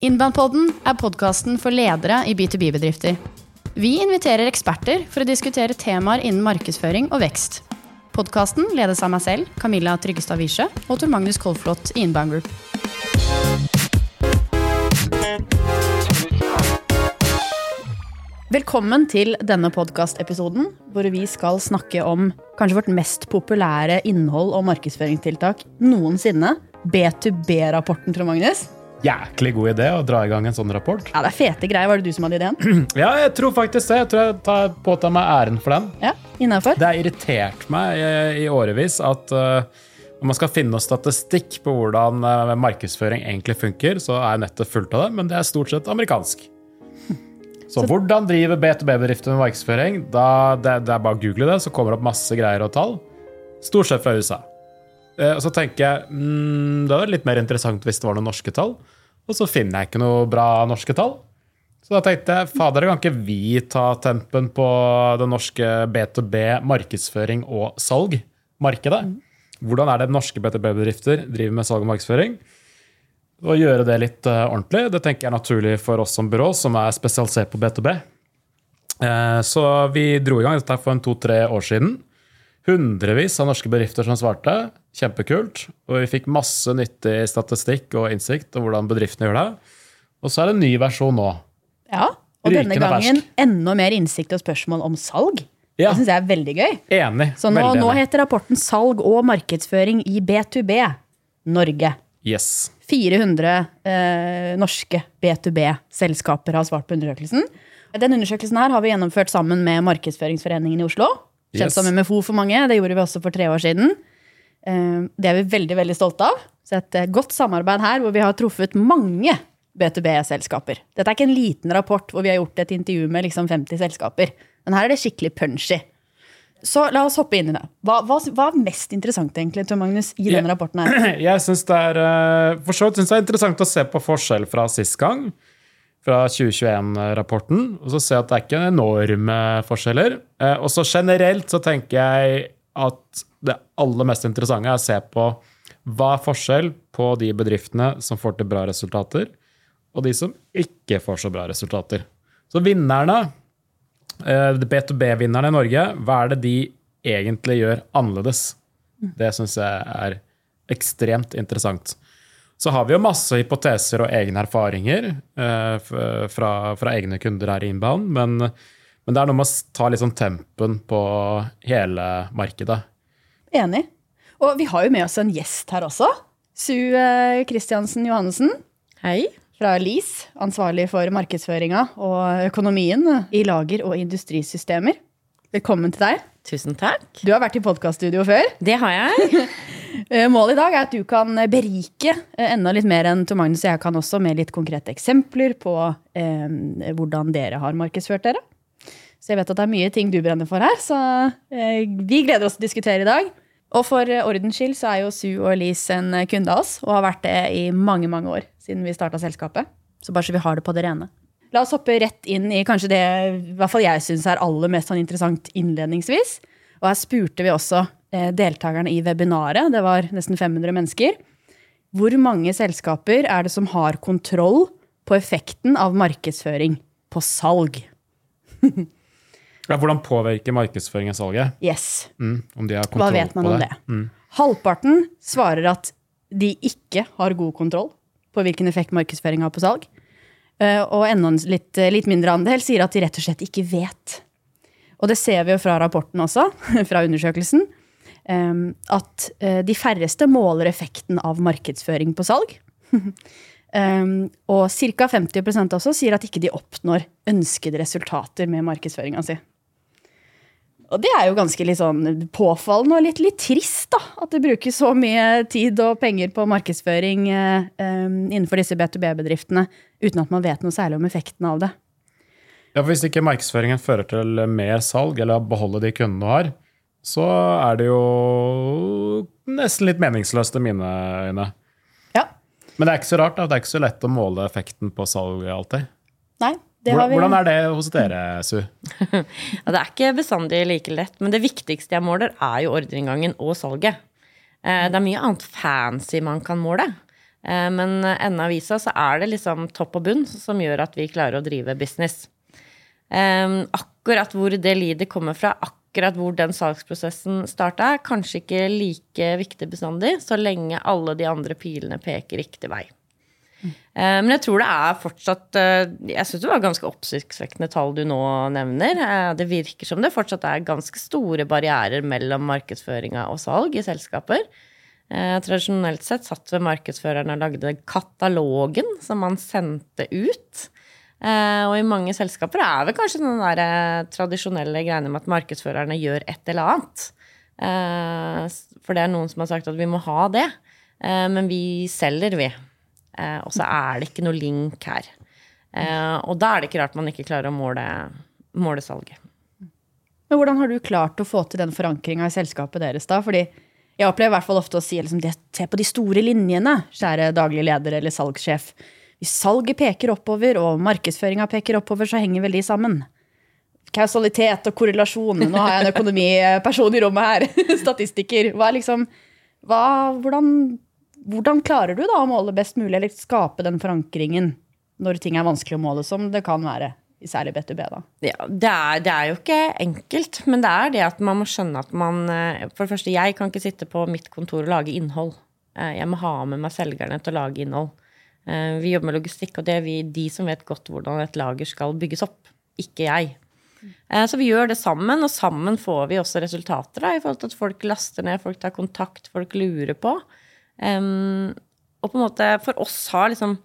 Inboundpodden er podkasten for ledere i B2B-bedrifter. Vi inviterer eksperter for å diskutere temaer innen markedsføring og vekst. Podkasten ledes av meg selv, Camilla Tryggestad Wiesche, og Tor Magnus Kolflot i Inbound Group. Velkommen til denne podkastepisoden, hvor vi skal snakke om kanskje vårt mest populære innhold og markedsføringstiltak noensinne. B2B-rapporten, Trond Magnus. Jæklig god idé å dra i gang en sånn rapport. Ja, det er fete greier. Var det du som hadde ideen? Ja, jeg tror faktisk det. Jeg tror jeg tar påtar meg æren for den. Ja, innenfor. Det har irritert meg i, i årevis at uh, når man skal finne noe statistikk på hvordan uh, markedsføring egentlig funker, så er nettet fullt av det, men det er stort sett amerikansk. Så, hvordan driver B2B-bedrifter med markedsføring? Da, det, det er bare å google det, så kommer det opp masse greier og tall. Stort sett fra USA. Eh, og så tenker jeg mm, det er litt mer interessant hvis det var noen norske tall. Og så finner jeg ikke noe bra norske tall. Så da tenkte jeg fader, kan ikke vi ta tempen på det norske B2B markedsføring og salg-markedet? Hvordan er det norske B2B-bedrifter driver med salg og markedsføring? Og gjøre det litt uh, ordentlig. Det tenker jeg er naturlig for oss som byrå, som er spesialisert på B2B. Uh, så vi dro i gang dette for en to-tre år siden. Hundrevis av norske bedrifter som svarte. Kjempekult. Og vi fikk masse nyttig statistikk og innsikt om hvordan bedriftene gjør det. Og så er det en ny versjon nå. Ja, og denne gangen fersk. enda mer innsikt og spørsmål om salg. Ja. Det syns jeg er veldig gøy. Enig. Så nå, nå heter rapporten 'Salg og markedsføring i B2B Norge'. Yes. 400 eh, norske B2B-selskaper har svart på undersøkelsen. Den undersøkelsen her har vi gjennomført sammen med Markedsføringsforeningen i Oslo. Kjent Yes. som MFO for mange. Det gjorde vi også for tre år siden. Eh, det er vi veldig veldig stolte av. Så et eh, godt samarbeid her hvor vi har truffet mange B2B-selskaper. Dette er ikke en liten rapport hvor vi har gjort et intervju med liksom 50 selskaper. Men her er det skikkelig punchy. Så la oss hoppe inn i det. Hva, hva, hva er mest interessant egentlig, Tor Magnus, i denne rapporten her? Jeg syns det er eh, for så vidt synes jeg det er interessant å se på forskjell fra sist gang, fra 2021-rapporten. Og så ser jeg at det er ikke enorme forskjeller. Eh, Og så generelt så tenker jeg at det aller mest interessante er å se på hva er forskjell på de bedriftene som får til bra resultater, og de som ikke får så bra resultater. Så vinnerne, eh, B2B-vinnerne i Norge, hva er det de egentlig gjør annerledes? Det syns jeg er ekstremt interessant. Så har vi jo masse hypoteser og egne erfaringer eh, fra, fra egne kunder her i Inbound, men, men det er noe med å ta sånn tempen på hele markedet. Enig. Og vi har jo med oss en gjest her også. Su Kristiansen Christiansen Johannessen Hei. fra LIS, ansvarlig for markedsføringa og økonomien i lager- og industrisystemer. Velkommen til deg. Tusen takk. Du har vært i podkaststudio før. Det har jeg. Eh, Målet i dag er at du kan berike eh, enda litt mer enn Tor Magnus og jeg kan også, med litt konkrete eksempler på eh, hvordan dere har markedsført dere. Så jeg vet at det er mye ting du brenner for her, så eh, vi gleder oss til å diskutere i dag. Og for ordens skyld så er jo Su og Elise en kunde av oss, og har vært det i mange, mange år siden vi starta selskapet. Så bare så vi har det på det rene. La oss hoppe rett inn i kanskje det i hvert fall jeg syns er aller mest sånn interessant innledningsvis. Og her spurte vi også eh, deltakerne i webinaret, det var nesten 500 mennesker, hvor mange selskaper er det som har kontroll på effekten av markedsføring på salg? Ja, hvordan påvirker markedsføringen salget? Yes. Mm, om de har Hva vet man om det? det? Halvparten svarer at de ikke har god kontroll på hvilken effekt markedsføring har på salg. Eh, Og enda en litt, litt mindre andel sier at de rett og slett ikke vet. Og det ser vi jo fra rapporten også, fra undersøkelsen, eh, at eh, de færreste måler effekten av markedsføring på salg. Um, og ca. 50% også sier at ikke de oppnår ønskede resultater med markedsføringa si. Og det er jo ganske litt sånn påfallende og litt, litt trist, da. At det brukes så mye tid og penger på markedsføring eh, innenfor disse B2B-bedriftene uten at man vet noe særlig om effekten av det. Ja, for Hvis ikke markedsføringen fører til mer salg, eller å beholde de kundene du har, så er det jo nesten litt meningsløst i mine øyne. Ja. Men det er ikke så rart. da. Det er ikke så lett å måle effekten på salget alltid. Nei, Hvordan, hvordan er det hos dere, Su? Ja, det er ikke bestandig like lett, men det viktigste jeg måler, er jo ordreinngangen og salget. Eh, Det er mye annet fancy man kan måle. Eh, Men enden av visa så er det liksom topp og bunn som gjør at vi klarer å drive business. Eh, Akkurat hvor det leadet kommer fra, akkurat hvor den salgsprosessen starta, er kanskje ikke like viktig bestandig, så lenge alle de andre pilene peker riktig vei. Eh, Men jeg tror det er fortsatt eh, Jeg syns det var ganske oppsiktsvekkende tall du nå nevner. Eh, Det virker som det fortsatt er ganske store barrierer mellom markedsføringa og salg i selskaper. Tradisjonelt sett satt ved markedsføreren og lagde katalogen som man sendte ut. Og i mange selskaper er vel kanskje den der tradisjonelle greiene med at markedsførerne gjør et eller annet. For det er noen som har sagt at vi må ha det. Men vi selger, vi. Eh, Og så er det ikke noe link her. Eh, Og da er det ikke rart man ikke klarer å måle, måle salget. Men hvordan har du klart å få til den forankringa i selskapet deres, da? Fordi jeg opplever i hvert fall ofte å si liksom, se på de store linjene, kjære daglig leder eller salgssjef. Hvis salget peker oppover og markedsføringa peker oppover, så henger vel de sammen. Kausalitet og korrelasjon. Nå har jeg en økonomiperson i rommet her. Statistiker. Hva liksom, hva, hvordan, hvordan klarer du da å måle best mulig, eller skape den forankringen når ting er vanskelig å måle, som det kan være, særlig B2B? da? Ja, det er, det er jo ikke enkelt, men det er det at man må skjønne at man eh, For det første, jeg kan ikke sitte på mitt kontor og lage innhold. Eh, Jeg må ha med meg selgerne til å lage innhold. Eh, Vi jobber med logistikk, og det er vi, de som vet godt hvordan et lager skal bygges opp. Ikke jeg. Så vi gjør det sammen, og sammen får vi også resultater da, i forhold til at folk laster ned, folk tar kontakt, folk lurer på. Em, og på en måte for oss har liksom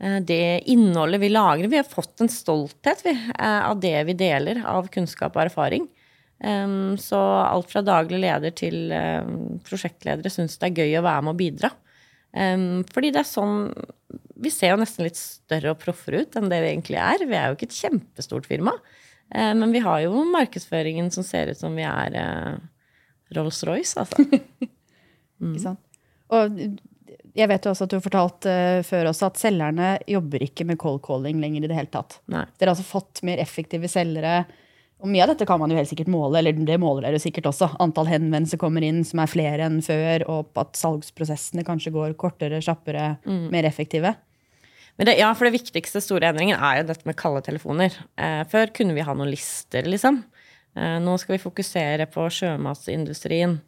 eh, det innholdet vi lagrer Vi har fått en stolthet vi, eh, av det vi deler av kunnskap og erfaring. Um, Så alt fra daglig leder til um, prosjektledere syns det er gøy å være med og bidra. Um, Fordi det er sånn Vi ser jo nesten litt større og proffere ut enn det vi egentlig er. Vi er jo ikke et kjempestort firma. Men vi har jo markedsføringen som ser ut som vi er uh, Rolls-Royce, altså. Ikke sant? Og jeg vet jo også at du har fortalt uh, før også at selgerne jobber ikke med cold calling lenger i det hele tatt. Nei. Dere har altså fått mer effektive selgere. Og mye av dette kan man jo helt sikkert måle, eller det måler dere jo sikkert også. Antall henvendelser kommer inn som er flere enn før, og at salgsprosessene kanskje går kortere, kjappere, mer effektive. Men det, ja, for det viktigste store endringen er jo dette med kalde telefoner. Eh, før kunne vi ha noen lister, liksom. Eh, nå skal vi fokusere på sjømatsindustrien.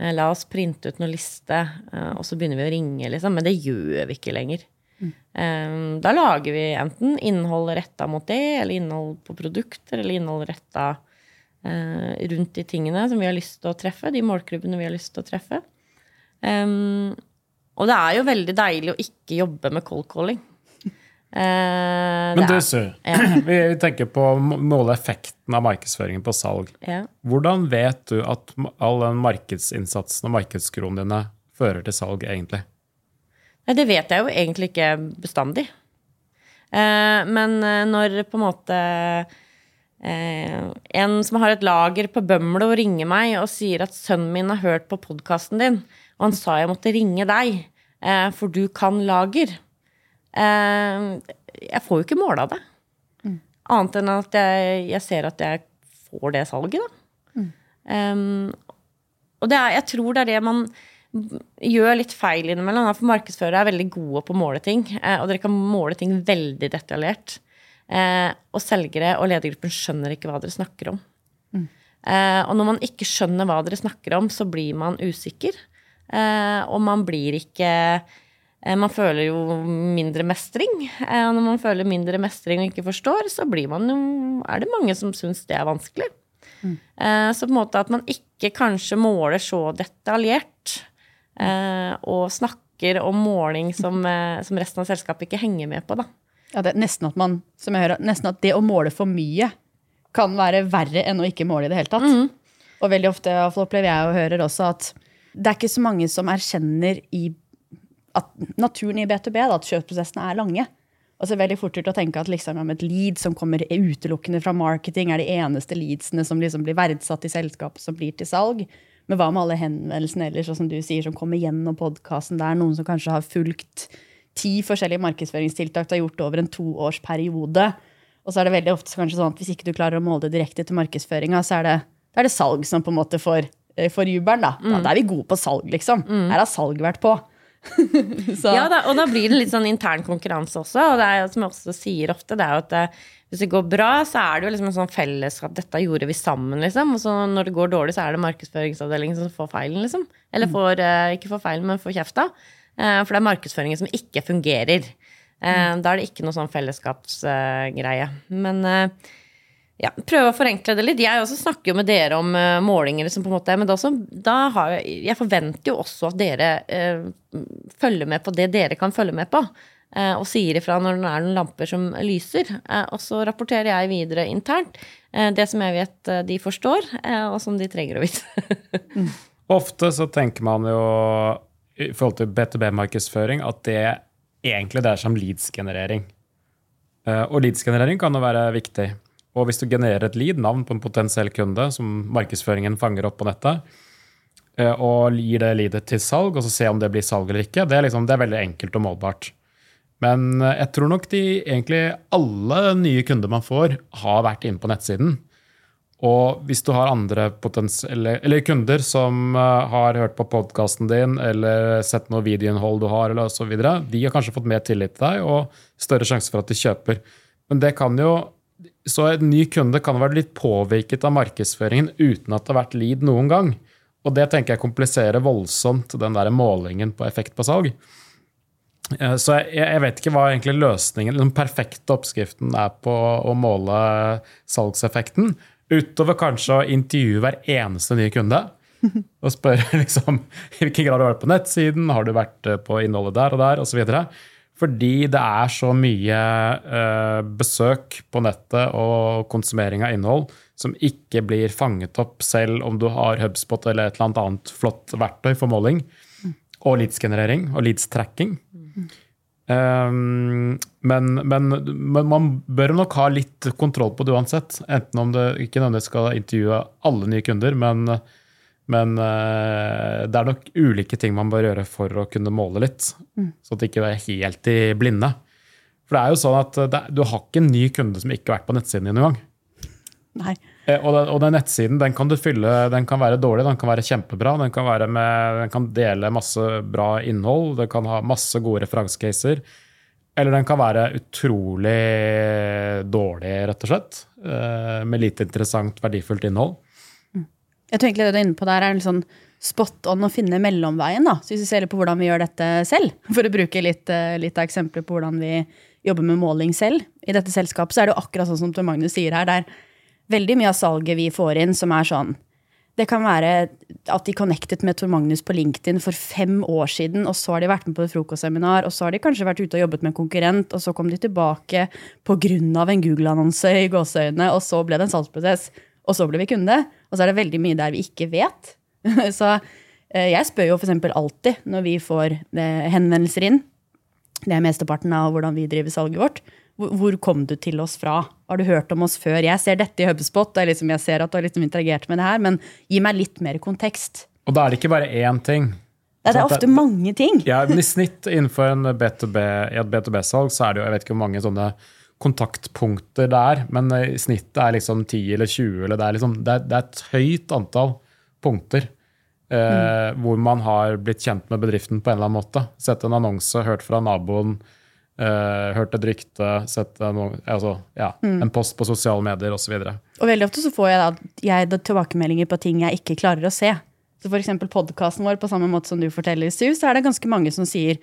Eh, la oss printe ut noen liste, eh, og så begynner vi å ringe, liksom. Men det gjør vi ikke lenger. Mm. da lager vi enten innhold retta mot det, eller innhold på produkter, eller innhold retta eh, rundt de tingene som vi har lyst til å treffe, de målklubbene vi har lyst til å treffe. Um, og det er jo veldig deilig å ikke jobbe med cold calling. Eh, Men du, Su. Ja. vi tenker på å måle effekten av markedsføringen på salg. ja. Hvordan vet du at all den markedsinnsatsen og markedskronene dine fører til salg, egentlig? Nei, det vet jeg jo egentlig ikke bestandig. Eh, men eh, når på en måte eh, en som har et lager på Bømlo, ringer meg og sier at sønnen min har hørt på podkasten din, og han sa jeg måtte ringe deg, for du kan lager. Eh, jeg får jo ikke måla det. Annet enn at jeg, jeg ser at jeg får det salget, da. Um, og det er, jeg tror det er det man gjør litt feil innimellom. For markedsførere er veldig gode på å måle ting. eh, Og dere kan måle ting veldig detaljert. Eh, Og selgere og ledergruppen skjønner ikke hva dere snakker om. Eh, Og når man ikke skjønner hva dere snakker om, så blir man usikker. Eh, Og man blir ikke Man føler jo mindre mestring. Eh, Og når man føler mindre mestring og ikke forstår, så blir man jo Er det mange som syns det er vanskelig. Mm. Så på en måte at man ikke kanskje måler så detaljert, eh, og snakker om måling som, eh, som resten av selskapet ikke henger med på, da. Ja, det er nesten at man, som jeg hører, nesten at det å måle for mye kan være verre enn å ikke måle i det hele tatt. Og veldig ofte opplever jeg og hører også at det er ikke så mange som erkjenner i at naturen i B2B, da, at kjøpsprosessene er lange. Og så er det veldig fort gjort å tenke at liksom, ja, et lead som kommer utelukkende fra marketing, er de eneste leadsene som liksom blir verdsatt i selskapet som blir til salg. Men hva med alle henvendelsene ellers, som du sier, som kommer gjennom podkasten? Det er noen som kanskje har fulgt ti forskjellige markedsføringstiltak du har gjort over en toårsperiode. Og så er det veldig ofte kanskje sånn at hvis ikke du klarer å måle det direkte til markedsføringa, så er det, det, er det salg som på en måte får, eh, får jubelen. Da. da. Da er vi gode på salg, liksom. Her har salg vært på. Ja, da, og da blir det litt sånn intern konkurranse også. Og det er som jeg også sier ofte, det er jo at det, hvis det går bra, så er det jo liksom en sånn fellesskap. Dette gjorde vi sammen, liksom. Og så når det går dårlig, så er det markedsføringsavdelingen som får feilen, liksom. Eller får, eh, ikke får feilen, men får kjefta. Eh, for det er markedsføringen som ikke fungerer. Eh, Da er det ikke noe sånn fellesskapsgreie. Men eh, ja, prøve å forenkle det litt. Jeg også snakker jo med dere om uh, målinger. Liksom, på en måte, men da, også, da har jeg, jeg forventer jo også at dere uh, følger med på det dere kan følge med på. Uh, og sier ifra når det er noen lamper som lyser. Og så rapporterer jeg videre internt det som jeg vet de forstår, og som de trenger å vite. Ofte så tenker man jo i forhold til B2B-markedsføring at det egentlig dreier seg om leads-generering. Og leads-generering kan jo være viktig. Og hvis du genererer et lead, navn på en potensiell kunde som markedsføringen fanger opp på nettet, eh, og gir det leadet til salg, og så se om det blir salg eller ikke, det er, liksom, det er veldig enkelt og målbart. Men eh, jeg tror nok de egentlig alle nye kunder man får, har vært inne på nettsiden. Og hvis du har andre potensielle, eller kunder som eh, har hørt på podkasten din eller sett noe videoinnhold du har, eller så videre, de har kanskje fått mer tillit til deg og større sjanse for at de kjøper. Men det kan jo Så en ny kunde kan være litt påvirket av markedsføringen uten at det har vært lead noen gang. Og det tenker jeg kompliserer voldsomt den der målingen på effekt på salg. Eh, Så jeg, jeg vet ikke hva egentlig løsningen, den perfekte oppskriften er på å måle salgseffekten. Utover kanskje å intervjue hver eneste nye kunde. Og spørre liksom, i hvilken grad du har vært på nettsiden, har du vært eh, på innholdet der og der, osv. Fordi det er så mye eh, besøk på nettet og konsumering av innhold som ikke blir fanget opp selv om du har HubSpot eller et eller annet flott verktøy for måling og leads-generering og leadstracking. Um, men, men, men man bør nok ha litt kontroll på det uansett. Enten om det ikke nødvendigvis skal intervjue alle nye kunder, men, men uh, det er nok ulike ting man bør gjøre for å kunne måle litt. Så at det ikke er helt i blinde. For det er jo sånn at det, du har ikke en ny kunde som ikke har vært på nettsiden din engang. nei. Eh, Og den, og den nettsiden den kan du fylle, den kan være dårlig, den kan være kjempebra. Den kan, være med, den kan dele masse bra innhold, den kan ha masse gode referansecaser. Eller den kan være utrolig dårlig, rett og slett. eh, Med lite interessant, verdifullt innhold. Jeg tror egentlig det du er inne på der er litt sånn spot on å finne mellomveien. da. Så hvis vi ser litt på hvordan vi gjør dette selv, for å bruke litt, eh, litt av eksempler på hvordan vi jobber med måling selv i dette selskapet, så er det jo akkurat sånn som Tor Magnus sier her. Det er veldig mye av salget vi får inn som er sånn Det kan være at de connectet med Tor Magnus på LinkedIn for fem år siden, og så har de vært med på et frokostseminar, og så har de kanskje vært ute og jobbet med en konkurrent, og så kom de tilbake pga. en Google-annonse i gåseøynene, og så ble det en salgsprosess, og så ble vi kunde. Og så er det veldig mye der vi ikke vet. så eh, jeg spør jo f.eks. alltid når vi får eh, henvendelser inn, det er mesteparten av hvordan vi driver salget vårt. Hvor, kom du til oss fra? Har du hørt om oss før? Jeg ser dette i HubSpot, og liksom jeg ser at du har liksom interagert med det her, men gi meg litt mer kontekst. Og da er det ikke bare én ting. Det er Sant, ofte mange ting. Ja, men I snitt innenfor en B2B, i et B2B-salg så er det jo jeg vet ikke hvor mange sånne kontaktpunkter det er, men snittet er liksom 10 eller 20. eller Det er, liksom, det er, det er et høyt antall punkter eh, hvor man har blitt kjent med bedriften på en eller annen måte. Sett en annonse, hørt fra naboen, eh, hørt et rykte, sett en, altså, ja, en post på sosiale medier osv. Og veldig ofte så får jeg, da, jeg da tilbakemeldinger på ting jeg ikke klarer å se. Så eksempel podkasten vår, på samme måte som du forteller, Sue, så er det ganske mange som sier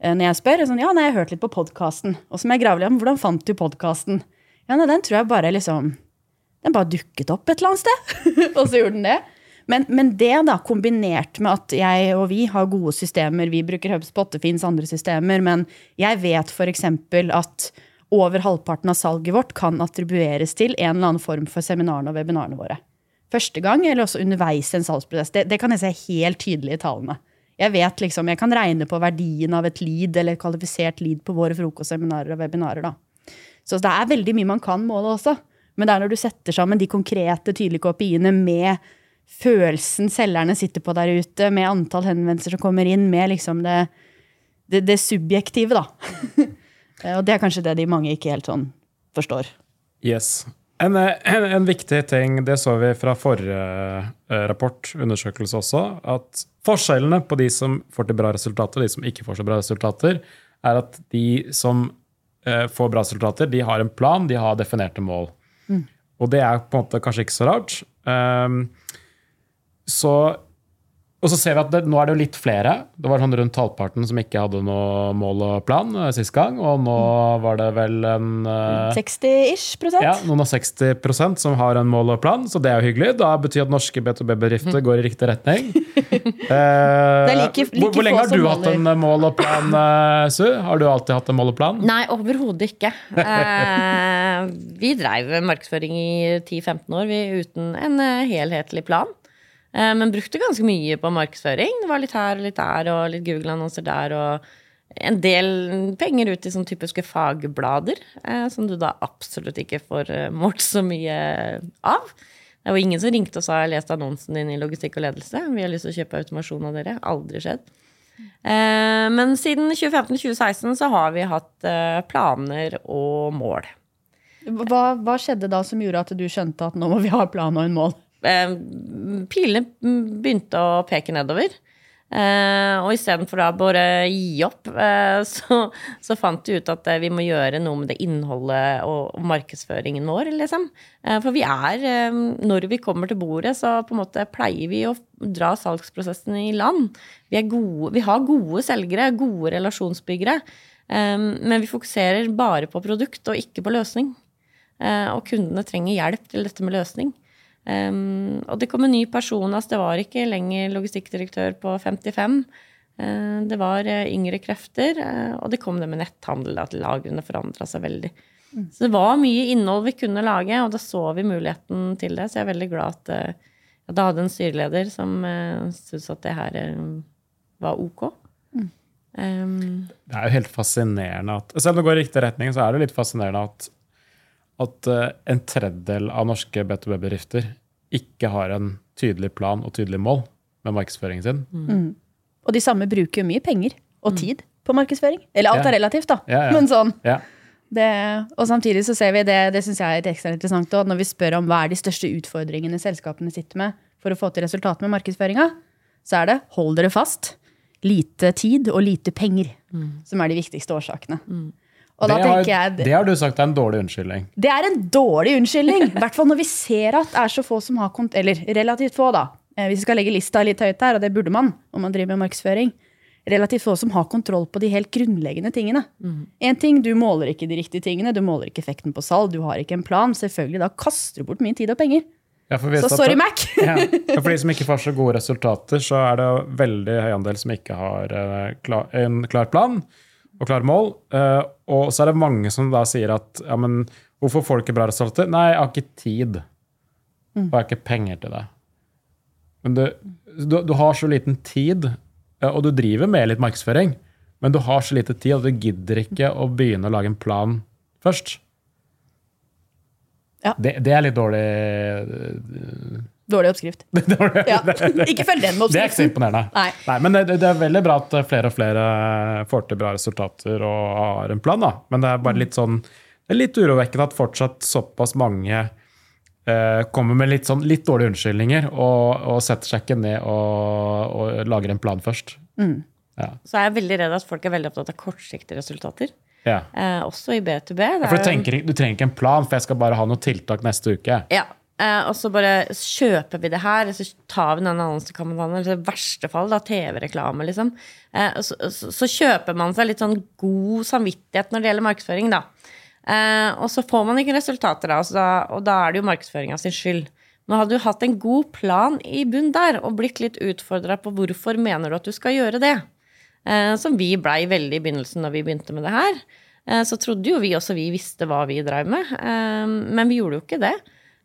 når jeg spør sånn, ja, nei, jeg har hørt litt på podkasten. Og så må jeg grave litt om hvordan fant du podkasten? Ja, nei, den tror jeg bare liksom Den bare dukket opp et eller annet sted. og så gjorde den det. Men, men det, da, kombinert med at jeg og vi har gode systemer, vi bruker HubSpot, det fins andre systemer, men jeg vet f.eks. at over halvparten av salget vårt kan attribueres til en eller annen form for seminarene og webinarene våre. Første gang, eller også underveis i en salgsprosess. Det, det kan jeg se helt tydelig i tallene. Jeg vet liksom, jeg kan regne på verdien av et lead eller et kvalifisert lead på våre frokostseminarer og webinarer. da. Så det er veldig mye man kan måle også. Men det er når du setter sammen de konkrete, tydelige KPI-ene med følelsen selgerne sitter på der ute, med antall henvendelser som kommer inn, med liksom det, det, det subjektive, da. og det er kanskje det de mange ikke helt sånn forstår. Yes. En, en, en viktig ting, det så vi fra forrige eh, rapport, undersøkelse også, at forskjellene på de som får til bra resultater og de som ikke får så bra resultater, er at de som eh, får bra resultater, de har en plan, de har definerte mål. Og det er på en måte kanskje ikke så rart. Um, så og så ser vi at det, nå er det jo litt flere. Det var sånn rundt halvparten som ikke hadde noe mål og plan eh, sist gang. Og nå var det vel en eh, 60-ish prosent. ja, noen av 60 prosent som har en mål og plan, så det er jo hyggelig. Da betyr at norske B2B-bedrifter går i riktig retning. Eh, er like- hvor, like hvor lenge har du hatt en mål og plan, eh, Su? Har du alltid hatt en mål og plan? Nei, overhodet ikke. Eh, vi dreiv markedsføring i 10-15 år vi, uten en eh, helhetlig plan. Eh, men brukte ganske mye på markedsføring. Det var litt her og litt der, og litt Google-annonser der, og en del penger ut i sånne typiske fagblader, eh, som du da absolutt ikke får eh, målt så mye av. Det var ingen som ringte og sa 'jeg har lest annonsen din i logistikk og ledelse'. Vi har lyst til å kjøpe automasjon av dere. Aldri skjedd. Men siden 2015-2016 så har vi hatt planer og mål. Hva, hva skjedde da som gjorde at du skjønte at nå må vi ha plan og en mål? Eh, Pilene begynte å peke nedover. Eh, og istedenfor da bare gi opp, eh, så, så fant vi ut at vi må gjøre noe med det innholdet og, og markedsføringen vår, liksom. For vi er, når vi kommer til bordet, så på en måte pleier vi å dra salgsprosessen i land. Vi, gode, vi har gode selgere, gode relasjonsbyggere. men vi fokuserer bare på produkt og ikke på løsning. Og kundene trenger hjelp til dette med løsning. Um, og det kom en ny person. Altså det var ikke lenger logistikkdirektør på 55. Uh, det var uh, yngre krefter, uh, og det kom det med netthandel, at lagrene forandra seg veldig. Så det var mye innhold vi kunne lage, og da så vi muligheten til det. Så jeg er veldig glad at uh, jeg da hadde en styreleder som uh, syntes at det her uh, var ok. Um, Det er jo helt fascinerende at Selv om det går i riktig retning, så er det litt fascinerende at, at eh, en tredjedel av norske B2B-bedrifter ikke har en tydelig plan og tydelig mål med markedsføringen sin. Og de samme bruker jo mye penger og tid på markedsføring. Eller alt er relativt, da. Ja, ja. Men sånn. Ja. Det, og samtidig så ser vi det, det synes jeg er ekstra interessant òg, når vi spør om hva er de største utfordringene selskapene sitter med for å få til resultat med markedsføringa, så er det hold dere fast, lite tid og lite penger som er de viktigste årsakene. Og da det, har, jeg det har du sagt er en dårlig unnskyldning. det er en dårlig unnskyldning. I hvert fall når vi ser at det er så få som har kont Eller relativt få, da. Eh, Hvis vi skal legge lista litt høyt her, og det burde man om man driver med markedsføring. Relativt få som har kontroll på de helt grunnleggende tingene. En ting, Du måler ikke de riktige tingene, du måler ikke effekten på salg, du har ikke en plan. Selvfølgelig, Da kaster du bort mye tid og penger. Ja, for Så sorry, Mac! ja. ja, For de som ikke får så gode resultater, så er det veldig høy andel som ikke har eh, en klar plan og klare mål. Uh, og så er det mange som da sier at ja, men hvorfor får du ikke bra resultater? Nei, jeg har ikke tid. Og jeg har ikke penger til det. Men du, du, du har så liten tid, eh, og du driver med litt markedsføring, men du har så lite tid at du gidder ikke å begynne å lage en plan først. Ja. Det, det er litt dårlig Dårlig oppskrift. Ja. Ikke følg den med oppskriften. Det er ikke så imponerende. Nei. men det, det er veldig bra at flere og flere får til bra resultater og har en plan. da. Men det er bare litt sånn det er litt urovekkende at fortsatt såpass mange eh, kommer med litt, sånn, litt dårlige unnskyldninger og, og setter seg ikke ned og, og lager en plan først. Ja. så er jeg veldig redd at folk er veldig opptatt av kortsiktige resultater. Ja. Eh, også i B2B. Det For du, tenker, du trenger ikke en plan, for jeg skal bare ha noen tiltak neste uke. Ja. Eh, og så bare kjøper vi det her, så tar vi den annonsekampanjen, eller i verste fall TV-reklame, liksom. Eh, og så, så, så kjøper man seg litt sånn god samvittighet når det gjelder markedsføring, da. Eh, og så får man ikke resultater, av det, og da er det jo markedsføringa sin skyld. Nå hadde du hatt en god plan i bunn der, og blitt litt utfordra på hvorfor mener du at du skal gjøre det, eh, som vi blei veldig i begynnelsen når vi begynte med det her, eh, så trodde jo vi også vi visste hva vi drev med, eh, men vi gjorde jo ikke det.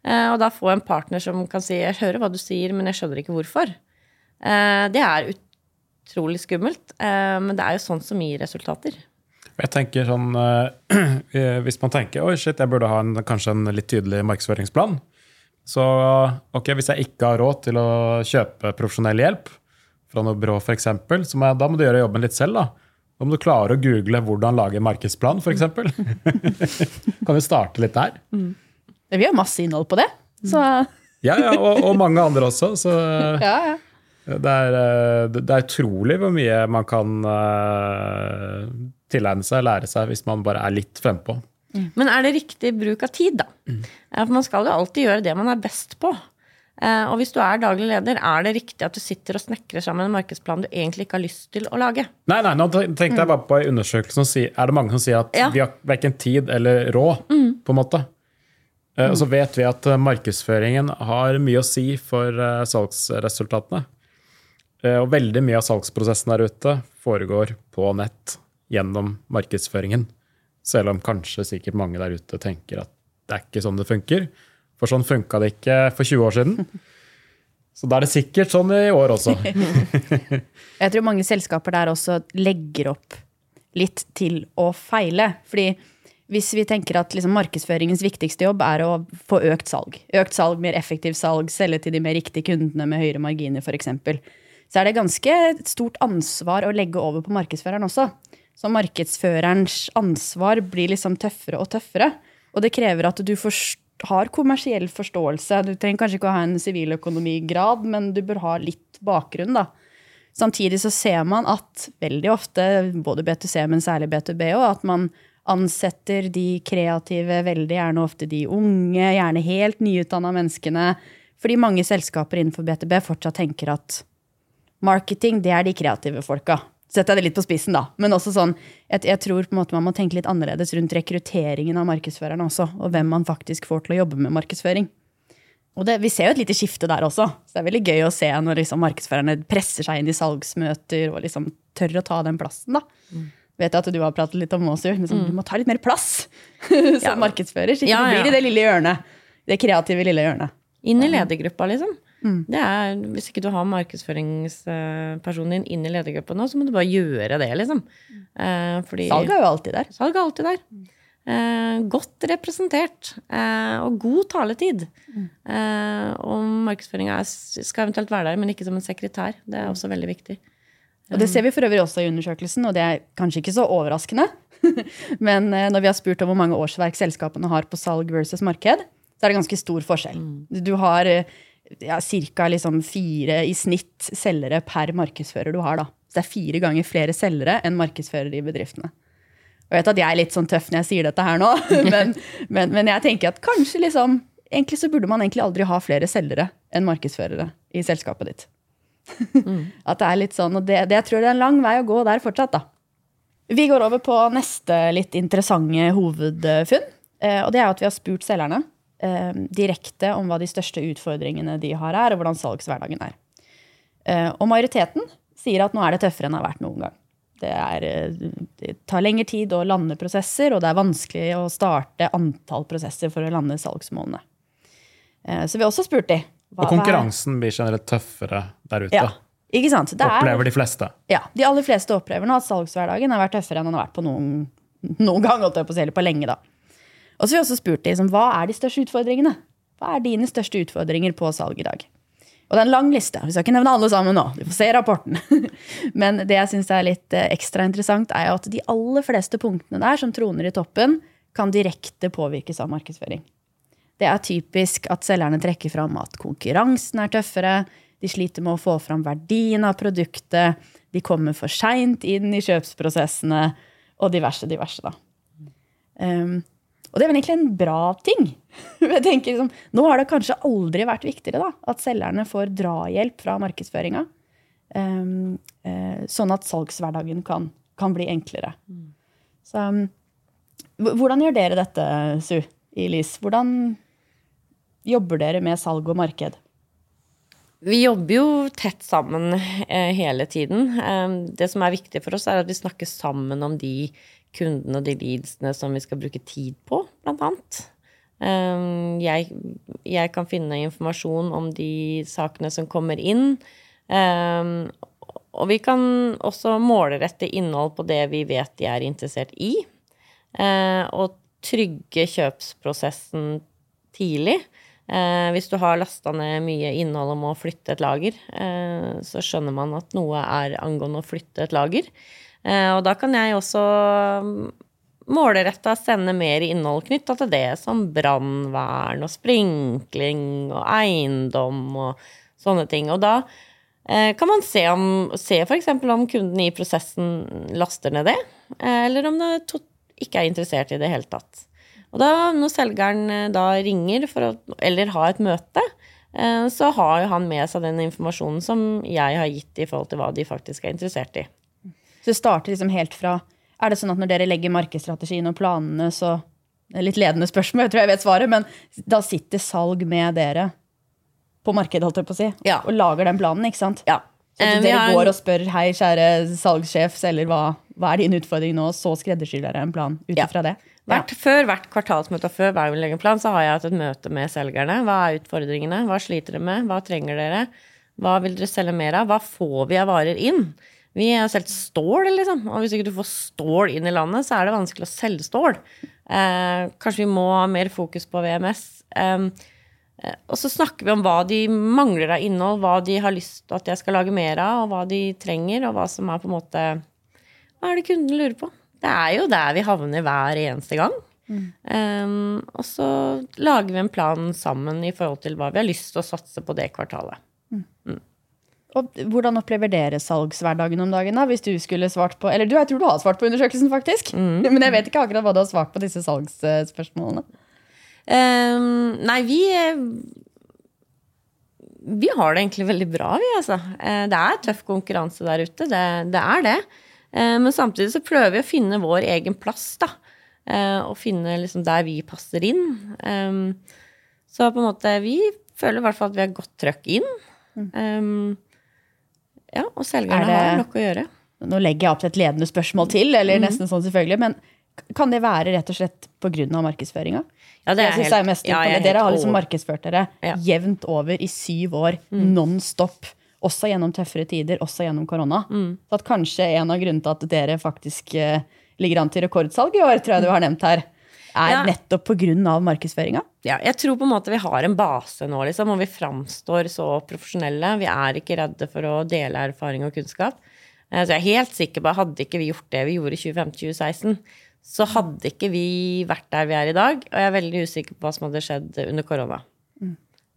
Eh, Og da få en partner som kan si 'jeg hører hva du sier, men jeg skjønner ikke hvorfor'. Eh, Det er utrolig skummelt, eh, men det er jo sånn som gir resultater. Jeg tenker sånn, eh, Hvis man tenker oi shit, jeg burde ha en, kanskje en litt tydelig markedsføringsplan, så ok, hvis jeg ikke har råd til å kjøpe profesjonell hjelp fra noe byrå f.eks., så da må du gjøre jobben litt selv. Da Da må du klare å google hvordan lage en markedsplan, f.eks. kan du starte litt der? Vi har masse innhold på det. Så Ja, ja, og, og mange andre også. Så ja, ja. det er, eh, det er utrolig hvor mye man kan uh, tilegne seg, lære seg, hvis man bare er litt frempå. Men er det riktig bruk av tid, da? Mm. For man skal jo alltid gjøre det man er best på. Uh, Og hvis du er daglig leder, er det riktig at du sitter og snekrer sammen en markedsplan du egentlig ikke har lyst til å lage? Nei, nei, nå tenkte jeg bare på en undersøkelse som sier Er det mange som sier at Ja. vi har verken tid eller råd, på en måte? Eh, Og så vet vi at eh, markedsføringen har mye å si for eh, salgsresultatene. Og veldig mye av salgsprosessen der ute foregår på nett gjennom markedsføringen. Selv om kanskje sikkert mange der ute tenker at det er ikke sånn det funker. For sånn funka det ikke for 20 år siden. Så da er det sikkert sånn i år også. Jeg tror mange selskaper der også legger opp litt til å feile. Fordi hvis vi tenker at liksom markedsføringens viktigste jobb er å få økt salg, økt salg, mer effektivt salg, selge til de mer riktige kundene med høyere marginer f.eks., så er det ganske et stort ansvar å legge over på markedsføreren også. Så markedsførerens ansvar blir liksom tøffere og tøffere. Og det krever at du har kommersiell forståelse. Du trenger kanskje ikke å ha en siviløkonomigrad, men du bør ha litt bakgrunn, da. Samtidig så ser man at veldig ofte, både B2C, men særlig B2B òg, at man ansetter de kreative, veldig gjerne ofte de unge, gjerne helt nyutdanna menneskene. Fordi mange selskaper innenfor B2B fortsatt tenker at marketing, det er de kreative folka. Setter jeg det litt på spissen, da. Men også sånn, jeg, jeg tror på en måte man må tenke litt annerledes rundt rekrutteringen av markedsførerne også, og hvem man faktisk får til å jobbe med markedsføring. Og det, Vi ser jo et lite skifte der også. Så det er veldig gøy å se når liksom markedsførerne presser seg inn i salgsmøter og liksom tør å ta den plassen. da. Vet jeg at du har pratet litt om også, liksom, Du må ta litt mer plass som Ja. markedsfører. Så ikke Ja, du blir ja. i det lille hjørnet. Det kreative lille hjørnet. Inn i ledergruppa, liksom. Det er, hvis ikke du har markedsføringspersonen din inn i ledergruppa nå, så må du bare gjøre det, liksom. Eh, fordi Salg er jo alltid der. Salg er alltid der. Eh, godt representert. Eh, og god taletid. Eh, og markedsføringa skal eventuelt være der, men ikke som en sekretær. Det er også veldig viktig. Og Det ser vi for øvrig også i undersøkelsen, og det er kanskje ikke så overraskende. Men eh, når vi har spurt om hvor mange årsverk selskapene har på salg versus marked, så er det ganske stor forskjell. Du har eh, ja, ca. Liksom fire i snitt selgere per markedsfører du har. da. Så det er fire ganger flere selgere enn markedsførere i bedriftene. Og jeg vet at jeg er litt sånn tøff når jeg sier dette her nå, men, men, men jeg tenker at kanskje liksom Egentlig så burde man egentlig aldri ha flere selgere enn markedsførere i selskapet ditt. At det er litt sånn, og det, det jeg tror det er en lang vei å gå der fortsatt, da. Vi går over på neste litt interessante hovedfunn. eh, Og det er at vi har spurt selgerne eh, direkte om hva de største utfordringene de har er, og hvordan salgshverdagen er. Eh, Og majoriteten sier at nå er det tøffere enn det har vært noen gang. Det, er, det tar lengre tid å lande prosesser, og det er vanskelig å starte antall prosesser for å lande salgsmålene. Så vi har også spurt de. Hva- Og konkurransen blir generelt tøffere der ute. Ja, ikke sant? Det er- Opplever de fleste. ja, De aller fleste opplever nå at salgshverdagen har vært tøffere enn den har vært på noen, noen gang. holdt jeg på eller på lenge da. Og så har vi også spurt liksom, hva er de største utfordringene? Hva er dine største utfordringer på salg i dag? Og det er en lang liste. Vi skal ikke nevne alle sammen nå. Du får se rapporten. Men det jeg syns er litt eh, ekstra interessant, er at de aller fleste punktene der som troner i toppen, kan direkte påvirkes av markedsføring. Det er typisk at selgerne trekker fram at konkurransen er tøffere, de sliter med å få fram verdien av produktet, de kommer for seint inn i kjøpsprosessene, og diverse, diverse, da. Um, og det er vel egentlig en bra ting. Jeg tenker liksom, Nå har det kanskje aldri vært viktigere da, at selgerne får drahjelp fra markedsføringa. Um, uh, sånn at salgshverdagen kan, kan bli enklere. Så, um, hvordan gjør dere dette, Su, i LIS? Hvordan jobber dere med salg og marked? Vi jobber jo tett sammen eh, hele tiden. Eh, det som er viktig for oss, er at vi snakker sammen om de kundene og de leadsene som vi skal bruke tid på, blant annet. Eh, jeg, jeg kan finne informasjon om de sakene som kommer inn. Eh, og vi kan også målrette innhold på det vi vet de er interessert i. Eh, og trygge kjøpsprosessen tidlig. Eh, hvis du har lasta ned mye innhold om å flytte et lager, eh, så skjønner man at noe er angående å flytte et lager. Eh, og da kan jeg også mm, målretta sende mer innhold knytta til det, som brannvern og sprinkling og eiendom og sånne ting. Og da eh, kan man se, om, se f.eks. om kunden i prosessen laster ned det, eh, eller om det ikke er interessert i det hele tatt. Og da, når selgeren eh, da ringer for å, eller har et møte, eh, så har jo han med seg den informasjonen som jeg har gitt i forhold til hva de faktisk er interessert i. Så det starter liksom helt fra Er det sånn at når dere legger markedsstrategien og planene, så det er Litt ledende spørsmål, jeg tror jeg vet svaret, men da sitter salg med dere på markedet, holdt jeg på å si, Ja. og lager den planen, ikke sant? Ja. Så Eh, dere går og spør hei, kjære salgssjef, selger, hva, hva er din utfordring nå? Så skreddersyr dere en plan ut Ja. det. Hvert, Før hvert kvartalsmøte og før hver vi legger plan, så har jeg hatt et møte med selgerne. Hva er utfordringene? Hva sliter dere med? Hva trenger dere? Hva vil dere selge mer av? Hva får vi av varer inn? Vi har solgt stål, liksom. Og hvis ikke du får stål inn i landet, så er det vanskelig å selge stål. Eh, kanskje vi må ha mer fokus på VMS. Eh, og så snakker vi om hva de mangler av innhold, hva de har lyst til at jeg skal lage mer av, og hva de trenger, og hva som er på en måte Hva er det kunden lurer på? Det er jo der vi havner hver eneste gang. Um, og så lager vi en plan sammen i forhold til hva vi har lyst til å satse på det kvartalet. Og hvordan opplever dere salgshverdagen om dagen, da? Hvis du skulle svart på Eller du, jeg tror du har svart på undersøkelsen, faktisk. Mm. Men jeg vet ikke akkurat hva du har svart på disse salgsspørsmålene. Um, nei, vi Vi har det egentlig veldig bra, vi, altså. Eh, Det er tøff konkurranse der ute, det, det er det. Eh, Men samtidig så prøver vi å finne vår egen plass, da. Eh, Og finne liksom der vi passer inn. Um, Så på en måte, vi føler i hvert fall at vi har godt trøkk inn. Mm. Ja, og selgerne Er det- har nok å gjøre. Nå legger jeg opp til et ledende spørsmål til, Mm. eller nesten sånn selvfølgelig, men kan det være rett og slett pga. markedsføringa? Ja, det Jeg synes det er helt- mest ja, jeg er. Dere har liksom over- markedsført dere Ja. Mm. jevnt over i syv år, non stop. Også gjennom tøffere tider, også gjennom korona. Mm. Så at kanskje en av grunnene til at dere faktisk uh, ligger an til rekordsalg i år, tror jeg du har nevnt her, er Ja. nettopp pga. markedsføringa. Ja, jeg tror på en måte vi har en base nå, liksom, og vi framstår så profesjonelle. Vi er ikke redde for å dele erfaring og kunnskap. Eh, Så jeg er helt sikker på at hadde ikke vi gjort det vi gjorde i 2015-2016, så hadde ikke vi vært der vi er i dag. Og jeg er veldig usikker på hva som hadde skjedd under korona.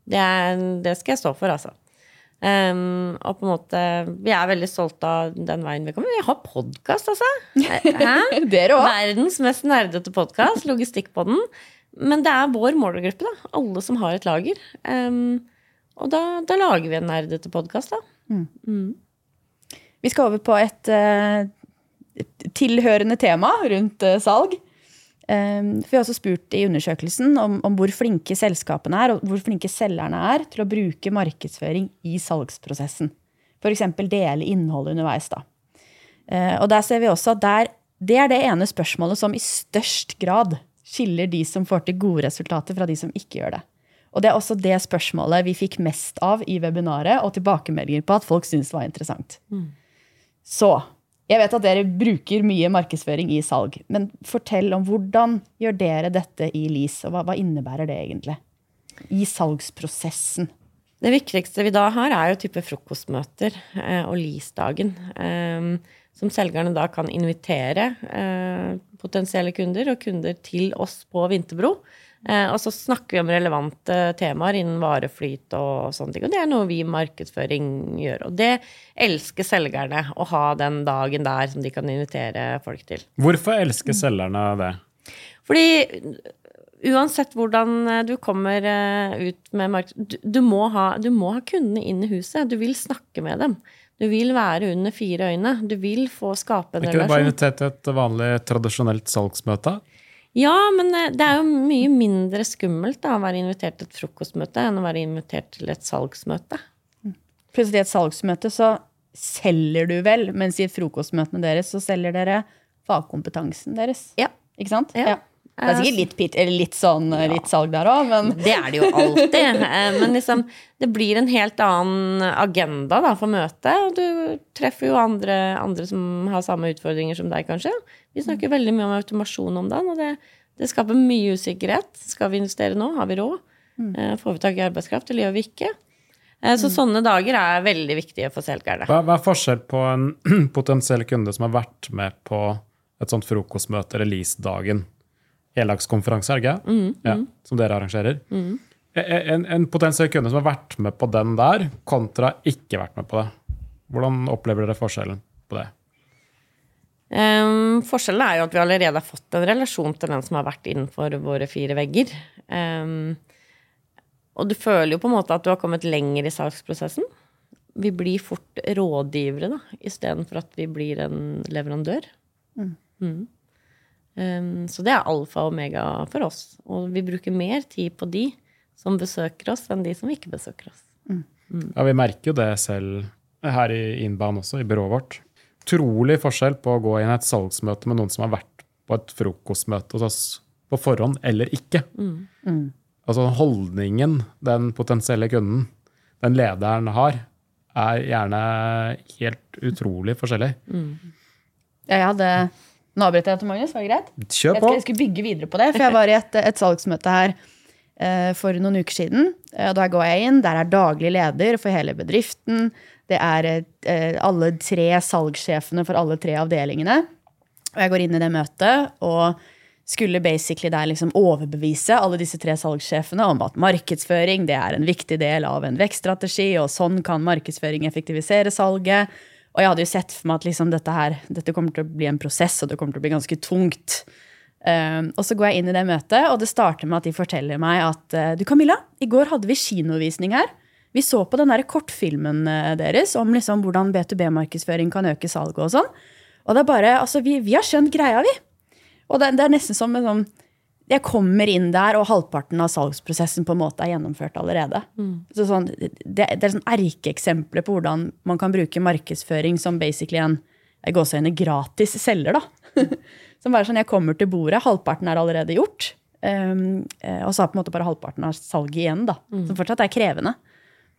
Det, er, det skal jeg stå for, altså. Um, og på en måte Vi er veldig stolte av den veien vi kommer. Vi har podkast, altså! Verdens mest nerdete podkast, den. Men det er vår målgruppe, da. Alle som har et lager. Um, og da, da lager vi en nerdete podkast, da. Vi skal over på et, uh, tilhørende tema rundt eh, salg. Eh, for vi har også spurt i undersøkelsen om, om hvor flinke selskapene er, og hvor flinke selgerne er til å bruke markedsføring i salgsprosessen. F.eks. dele innholdet underveis. Da. Eh, og der ser vi også at der, det er det ene spørsmålet som i størst grad skiller de som får til gode resultater, fra de som ikke gjør det. Og det er også det spørsmålet vi fikk mest av i webinaret, og tilbakemeldinger på at folk syntes var interessant. Så jeg vet at dere bruker mye markedsføring i salg, men fortell om hvordan gjør dere dette i LIS, og hva, hva innebærer det egentlig? I salgsprosessen. Det viktigste vi da har, er jo type frokostmøter eh, og LIS-dagen. Eh, som selgerne da kan invitere eh, potensielle kunder og kunder til oss på Vinterbro. Eh, og så snakker vi om relevante temaer innen vareflyt og sånne ting. Og det er noe vi i markedsføring gjør. Og det elsker selgerne, å ha den dagen der som de kan invitere folk til. Hvorfor elsker selgerne det? Fordi uansett hvordan eh, du kommer eh, ut med marked... Du, du, må ha, du må ha kundene inn i huset. Du vil snakke med dem. Du vil være under fire øyne. Du vil få skape en Er ikke det bare invitert til et vanlig, tradisjonelt salgsmøte? Ja, men eh, det er jo mye mindre skummelt da, å være invitert til et frokostmøte enn å være invitert til et salgsmøte. Plutselig i et salgsmøte så selger du vel, mens i frokostmøtene deres så selger dere fagkompetansen deres. Ja. Ikke sant? Ja. Det er sikkert litt, pit, eller litt, sånn, litt salg der òg, men Det er det jo alltid. Eh, Men liksom, det blir en helt annen agenda da, for møtet. Og du treffer jo andre, andre som har samme utfordringer som deg, kanskje. Vi snakker veldig mye om automasjon om dagen, og det, det skaper mye usikkerhet. Skal vi investere nå? Har vi råd? Eh, Får vi tak i arbeidskraft, eller gjør vi ikke? Eh, Så sånne dager er veldig viktige for selgerne. Hva, hva er forskjell på en potensiell kunde som har vært med på et sånt frokostmøte, releasedagen. Heldagskonferanse, er det ikke? Ja, som dere arrangerer. Mm. En, en potensiell kunde som har vært med på den der, kontra ikke vært med på det. Hvordan opplever dere forskjellen på det? Um, forskjellen er jo at vi allerede har fått en relasjon til den som har vært innenfor våre fire vegger. Um, og du føler jo på en måte at du har kommet lenger i salgsprosessen. Vi blir fort rådgivere, da, istedenfor at vi blir en leverandør. Mm. Ehm, så det er alfa og omega for oss. Og vi bruker mer tid på de som besøker oss, enn de som ikke besøker oss. Ja, Vi merker jo det selv her i Inbound også, i byrået vårt. Utrolig forskjell på å gå inn i et salgsmøte med noen som har vært på et frokostmøte hos oss på forhånd, eller ikke. Altså holdningen den potensielle kunden, den lederen har, er gjerne helt utrolig forskjellig. Jeg hadde Nå avbryter jeg til Magnus, var det greit? Kjør Jeg, på! skal, jeg skulle bygge videre på det, for jeg var i et, et salgsmøte her uh, for noen uker siden. Og Der går jeg inn, der er daglig leder for hele bedriften. Det er uh, alle tre salgssjefene for alle tre avdelingene. Og jeg går inn i det møtet og skulle basically der liksom overbevise alle disse tre salgssjefene om at markedsføring det er en viktig del av en vekststrategi, og sånn kan markedsføring effektivisere salget. Og jeg hadde jo sett for meg at liksom dette her, dette kommer til å bli en prosess, og det kommer til å bli ganske tungt. Um, og så går jeg inn i det møtet, og det starter med at de forteller meg at uh, du Camilla, i går hadde vi kinovisning her. Vi så på den der kortfilmen uh, deres om liksom hvordan B2B-markedsføring kan øke salget og sånn. Og det er bare, altså vi, vi har skjønt greia, vi. Og det, det er nesten som en sånn Jeg kommer inn der, og halvparten av salgsprosessen på en måte er gjennomført allerede. Så sånn, det, det er sånn erkeeksempler på hvordan man kan bruke markedsføring som basically en jeg går så inn gratis selger, da. som bare sånn, Jeg kommer til bordet, halvparten er allerede gjort. Um, og så har på en måte bare halvparten av salget igjen, da. Som fortsatt er krevende.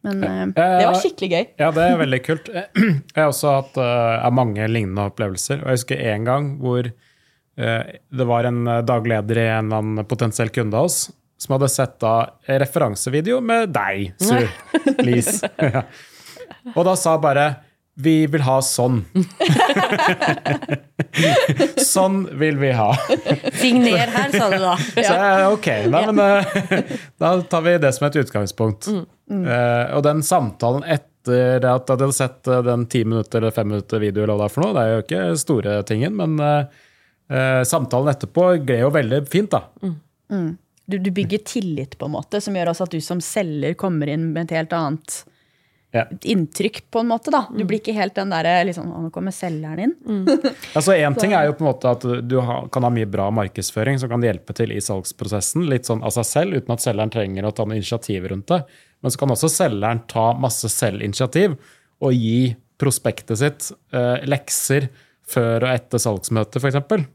Men eh, det var skikkelig gøy. Ja, det er veldig kult. Jeg har også hatt uh, mange lignende opplevelser. Og jeg husker en gang hvor uh, det var en uh, dagleder i en eller annen potensiell kunde av oss som hadde sett da en referansevideo med deg, Sue Lise. ja. Og da sa bare vi vil ha sånn. sånn vil vi ha. Signer her, sa du da. Så jeg, ok, nei, men eh, da tar vi det som et utgangspunkt. Eh, og den samtalen etter at jeg hadde sett eh, den ti minutter eller fem minutter video, det er jo ikke store tingen, men eh, eh, samtalen etterpå gled jo veldig fint, da. Du, du bygger tillit, på en måte, som gjør også at du som selger kommer inn med et helt annet Ja. inntrykk, på en måte. da. Du blir ikke helt den derre liksom, Å, nå kommer selgeren inn. Altså Én ting er jo på en måte at du kan ha mye bra markedsføring som kan hjelpe til i salgsprosessen, litt sånn av seg selv, uten at selgeren trenger å ta noe initiativ rundt det. Men så kan også selgeren ta masse selvinitiativ og gi prospektet sitt eh, lekser før og etter salgsmøtet, f.eks.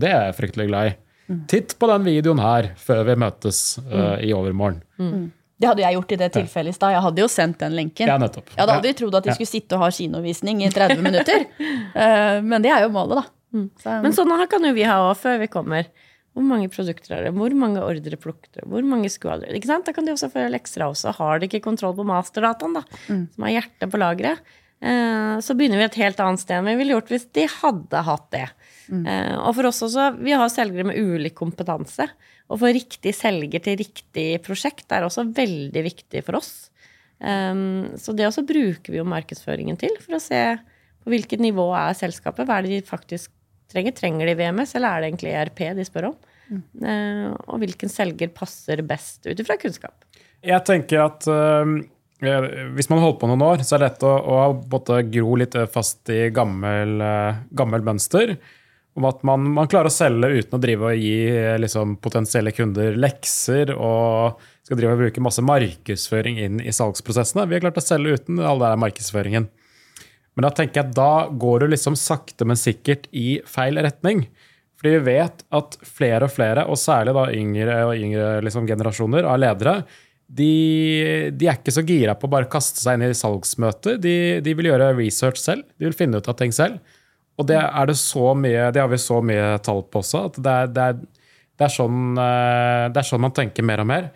Det er jeg fryktelig glad i. Titt på den videoen her før vi møtes uh, i overmorgen. Det hadde jeg gjort i det tilfellet i stad. Jeg hadde jo sendt den lenken. Ja, nettopp. Jeg hadde aldri trodd at de skulle sitte og ha kinovisning i 30 minutter. uh, men det er jo målet, da. Så, Men sånn her kan jo vi ha òg før vi kommer. Hvor mange produkter er det? Hvor mange ordre plukker du? Hvor mange skvaler? Ikke sant? Da kan de også føre lekser av også. Har de ikke kontroll på masterdataen, da, som har hjertet på lageret, uh, så begynner vi et helt annet sted enn vi ville gjort hvis de hadde hatt det. Eh, og for oss også, vi har selgere med ulik kompetanse. Å få riktig selger til riktig prosjekt er også veldig viktig for oss. Um, så det også bruker vi jo markedsføringen til, for å se på hvilket nivå er selskapet. Hva er det de faktisk trenger? Trenger de VMS, eller er det egentlig ERP de spør om? Eh, og hvilken selger passer best ut ifra kunnskap. Jeg tenker at eh, hvis man holder på noen år, så er det lett å, å gro litt fast i gammel, gammel mønster. Om at man, man klarer å selge uten å drive og gi eh, liksom, potensielle kunder lekser og skal drive og bruke masse markedsføring inn i salgsprosessene. Vi har klart å selge uten all den markedsføringen. Men da tenker jeg at da går du liksom sakte, men sikkert i feil retning. Fordi vi vet at flere og flere, og særlig da yngre og yngre liksom generasjoner av ledere, de, de er ikke så gira på å bare kaste seg inn i salgsmøter. De, de vil gjøre research selv. De vil finne ut av ting selv. Og det, er det, så mye, det har vi så mye tall på også, at det er, det er, det er, sånn, eh, det er sånn man tenker mer og mer.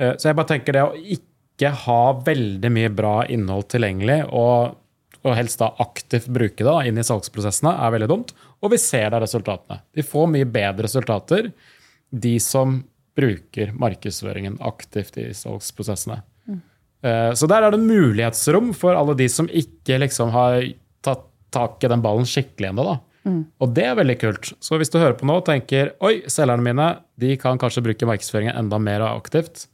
Eh, Så jeg bare tenker det å ikke ha veldig mye bra innhold tilgjengelig, og og helst da aktivt bruke det inn i salgsprosessene, er veldig dumt. Og vi ser da resultatene. De får mye bedre resultater, de som bruker markedsføringen aktivt i salgsprosessene. Mm. Så der er det mulighetsrom for alle de som ikke liksom har tatt tak i den ballen skikkelig ennå. da. Og det er veldig kult. Så hvis du hører på nå og tenker oi, selgerne mine de kan kanskje bruke markedsføringen enda mer aktivt,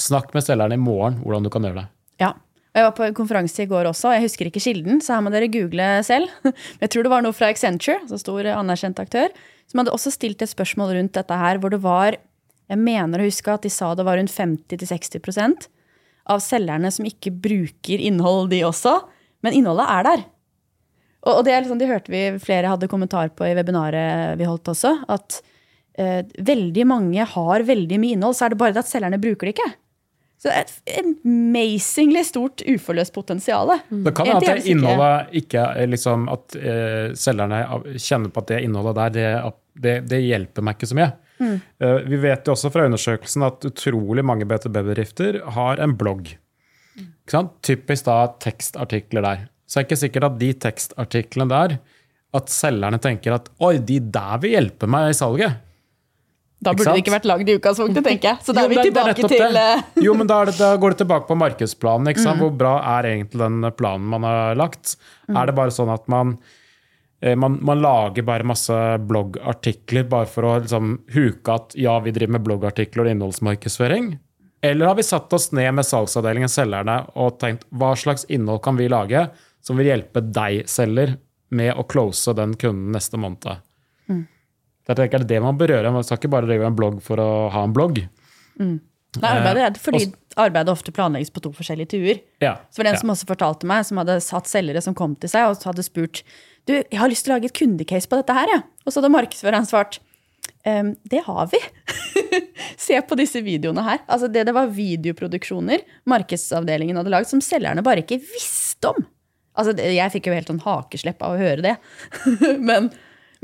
snakk med selgerne i morgen hvordan du kan gjøre det. Ja. Og Jeg var på en konferanse i går også, jeg husker ikke kilden, så her må dere google selv. Jeg tror det var noe fra Accenture, altså stor anerkjent aktør, som hadde også stilt et spørsmål rundt dette her, hvor det var Jeg mener å huske at de sa det var rundt 50-60% av selgerne som ikke bruker innhold, de også. Men innholdet er der. Og, og det liksom, det hørte vi flere hadde kommentar på i webinaret vi holdt også. At eh, veldig mange har veldig mye innhold, så er det bare det at selgerne bruker det ikke. Så det er et amazingly stort uforløst potensial. Det kan være at det innholdet ikke er liksom At eh, selgerne kjenner på at det innholdet der, det, det, det hjelper meg ikke så mye. Eh, vi vet jo også fra undersøkelsen at utrolig mange BTB-bedrifter har en blogg. Typisk da tekstartikler der. Så er ikke sikkert at de tekstartiklene der at selgerne tenker at oi, de der vil hjelpe meg i salget. Da burde det ikke vært lagd i utgangspunktet, tenker jeg. Så da er vi det- det tilbake til eh, Jo, men da, det, da går det tilbake på markedsplanen. Ikke sant? Hvor bra er egentlig den planen man har lagt? Er det bare sånn at man, eh, man, man lager bare masse bloggartikler bare for å liksom, huke at ja, vi driver med bloggartikler og innholdsmarkedsføring? Eller har vi satt oss ned med salgsavdelingen, selgerne, og tenkt hva slags innhold kan vi lage som vil hjelpe deg, selger, med å close den kunden neste måned? Mm. Det er det man bør gjøre. Man skal ikke bare drive en blogg for å ha en blogg. Nei, arbeidet er fordi arbeidet ofte planlegges på to forskjellige tuer. Ja, Så var det en ja. som også fortalte meg, som hadde satt selgere som kom til seg og hadde spurt du, jeg har lyst til å lage et kundecase på dette her, Ja. Og så hadde markedsføreren svart «Ehm, det har vi. Se på disse videoene her. Altså det, det var videoproduksjoner markedsavdelingen hadde lagd, som selgerne bare ikke visste om. Altså, det, jeg fikk jo helt sånn hakeslepp av å høre det. men,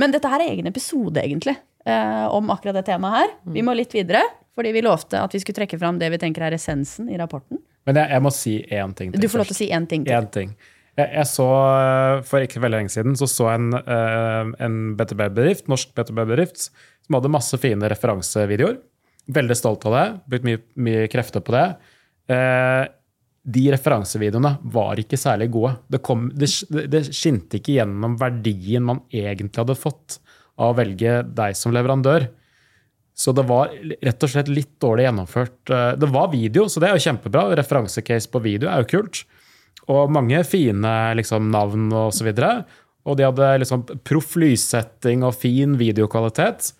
men dette her er egen episode, egentlig, eh, om akkurat det temaet her. Vi må litt videre, fordi vi lovte at vi skulle trekke fram det vi tenker er essensen i rapporten. Men jeg, jeg må si én ting til Du får lov til å si én ting til. En ting. Jeg, jeg så, eh, For ikke veldig lenge siden så så en, eh, en BTB-bedrift, norsk BTB-bedrift som hadde masse fine referansevideoer. Veldig stolt av det. Brukt mye, mye krefter på det. Eh, de referansevideoene var ikke særlig gode. Det, kom, det, det skinte ikke gjennom verdien man egentlig hadde fått av å velge deg som leverandør. Så det var rett og slett litt dårlig gjennomført. Det var video, så det er jo kjempebra. Referansecase på video er jo kult. Og mange fine liksom, navn og så videre. Og de hadde liksom proff lyssetting og fin videokvalitet.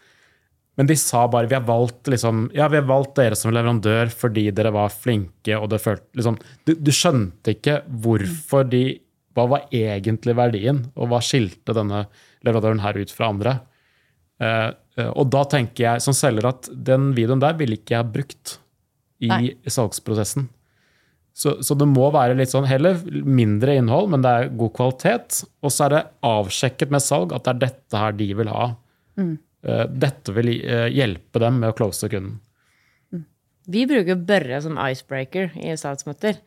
Men de sa bare vi har valgt liksom, ja, vi har valgt dere som leverandør fordi dere var flinke. og det følte, liksom, du, du skjønte ikke hvorfor de Hva var egentlig verdien, og hva skilte denne leverandøren her ut fra andre? Uh, uh, og da tenker jeg som selger at den videoen der ville ikke jeg brukt i Nei. salgsprosessen. Så, så det må være litt sånn heller mindre innhold, men det er god kvalitet. Og så er det avsjekket med salg at det er dette her de vil ha. Mm. Dette vil eh, hjelpe dem med å close kunden. Vi bruker Børre som icebreaker i salgsmøter.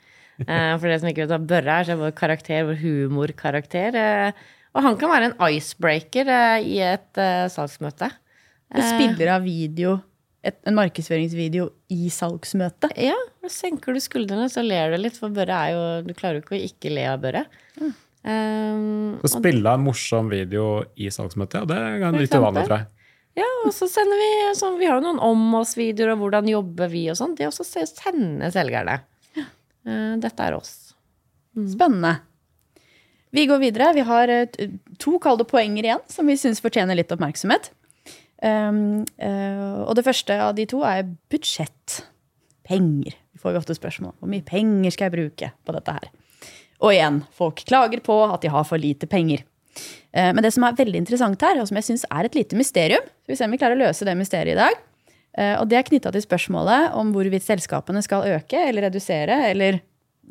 Eh, for det som ikke vet hva Børre er, så er vår karakter, vår humorkarakter. Eh, og han kan være en icebreaker eh, i et eh, salgsmøte. Spiller av video, et, en markedsføringsvideo i salgsmøtet. Ja, da senker du skuldrene, så ler du litt, for Børre er jo Du klarer jo ikke å ikke le av Børre. Um, Så spille en morsom video i salgsmøtet, ja, det er litt uvanlig, tror jeg. ja, og så sender vi sånn, Vi har jo noen om oss-videoer, og hvordan jobber vi og sånn. Det også se- sender selgerne. Uh, dette er oss. Spennende. Vi går videre. Vi har eh, to kalde poenger igjen som vi syns fortjener litt oppmerksomhet. Um, uh, og det første av de to er budsjett. Penger. Vi får jo ofte spørsmål hvor mye penger skal jeg bruke på dette her. Og igjen, folk klager på at de har for lite penger. Uh, Men det som er veldig interessant her, og som jeg syns er et lite mysterium, skal vi se om vi klarer å løse det mysteriet i dag, uh, og det er knytta til spørsmålet om hvorvidt selskapene skal øke eller redusere eller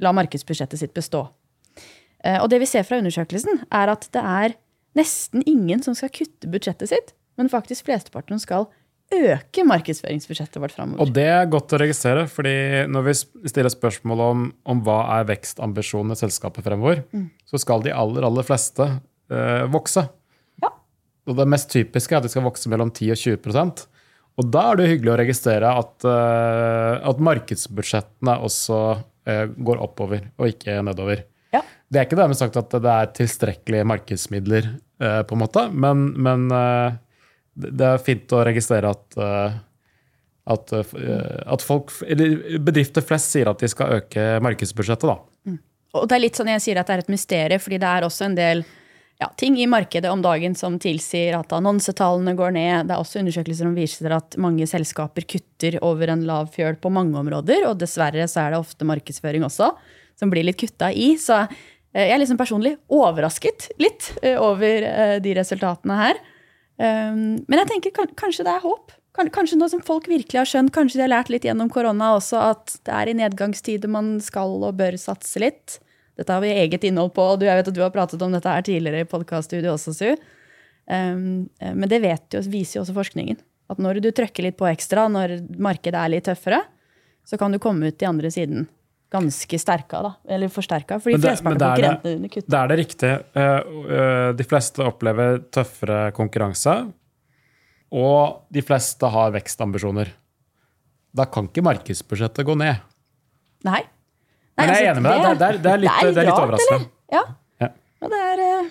la markedsbudsjettet sitt bestå. Og det vi ser fra undersøkelsen, er at det er nesten ingen som skal kutte budsjettet sitt, men faktisk flesteparten skal øke markedsføringsbudsjettet vårt framover. Og det er godt å registrere, fordi når vi stiller spørsmål om, om hva er vekstambisjonene i selskapet fremover, Mm. så skal de aller, aller fleste eh, vokse. Ja. Og det mest typiske er at de skal vokse mellom 10 og 20% Og da er det hyggelig å registrere at, eh, at markedsbudsjettene også eh, går oppover, og ikke nedover. Ja. Det er ikke dermed sagt at det er tilstrekkelige markedsmidler, eh, på en måte, men, men eh, det er fint å registrere at, eh, at, eh, at folk, bedrifter flest sier at de skal øke markedsbudsjettet. da. Og det er litt sånn jeg sier at det er et mysterium, fordi det er også en del ja, ting i markedet om dagen som tilsier at annonsetallene går ned. Det er også undersøkelser som viser at mange selskaper kutter over en lav fjøl på mange områder, og dessverre så er det ofte markedsføring også som blir litt kutta i. Så eh, jeg er liksom personlig overrasket litt over de resultatene her. Um, Men jeg tenker kan- kanskje det er håp. Kanskje nå som folk virkelig har skjønt, kanskje de har lært litt gjennom korona også, at det er i nedgangstider man skal og bør satse litt. Dette har vi eget innhold på, og jeg vet at du har pratet om dette her tidligere i podkaststudio også, Su. Um, men det jo, viser jo også forskningen. At når du trøkker litt på ekstra, når markedet er litt tøffere, så kan du komme ut i andre siden ganske sterka, da. Eller forsterka. Fordi de fleste flesteparten men av det er konkurrentene dine kutter. Det er det riktige. Eh, eh, De fleste opplever tøffere konkurranse, og de fleste har vekstambisjoner. Da kan ikke markedsbudsjettet gå ned. Nei. Men jeg er enig med deg. Det er- det er- det er litt- det er litt rart, overraskende. eller? Ja. Ja. ja det er eh,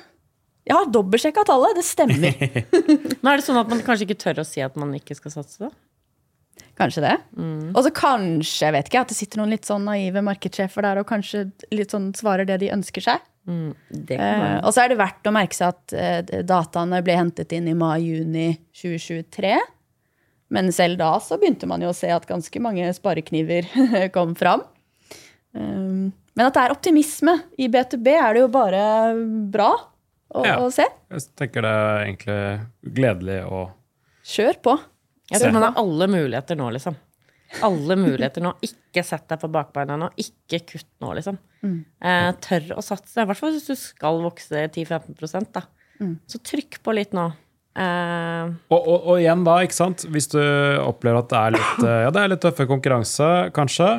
Jeg har dobbeltsjekka tallet. Det stemmer. Men er det sånn at man kanskje ikke tør å si at man ikke skal satse, da? Kanskje det. Mm. Og så kanskje, jeg vet ikke, at det sitter noen litt sånn naive markedssjefer der og kanskje litt sånn svarer det de ønsker seg. Det Eh, og så er det verdt å merke seg at eh, dataene ble hentet inn i mai-juni 2023. Men selv da så begynte man jo å se at ganske mange sparekniver kom fram. Um, men at det er optimisme i B2B, er det jo bare bra å, Ja. å se. Jeg tenker det er egentlig gledelig å Kjør på. Jeg tror man har alle muligheter nå, liksom. Alle muligheter nå. Ikke sett deg på bakbeina nå. Ikke kutt nå, liksom. Eh, tør å satse. I hvert fall hvis du skal vokse 10-15% da. Så trykk på litt nå. Eh, og, og, og igjen da, ikke sant? Hvis du opplever at det er litt, eh, ja, det er litt tøffere konkurranse, kanskje.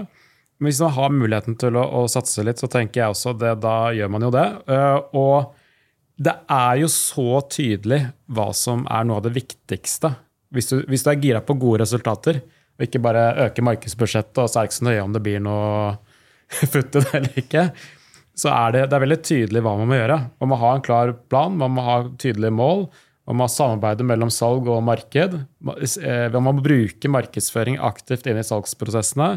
Men hvis man har muligheten til å, å satse litt, så tenker jeg også det, da gjør man jo det. Uh, og det er jo så tydelig hva som er noe av det viktigste. Hvis du, hvis du er gira på gode resultater, og ikke bare øker markedsbudsjettet, og så er det ikke så nøye om det blir noe futt i det eller ikke, så er det, det er veldig tydelig hva man må gjøre. Man må ha en klar plan, man må ha tydelige mål. Man må ha samarbeid mellom salg og marked. Eh, Man må bruke markedsføring aktivt inn i salgsprosessene.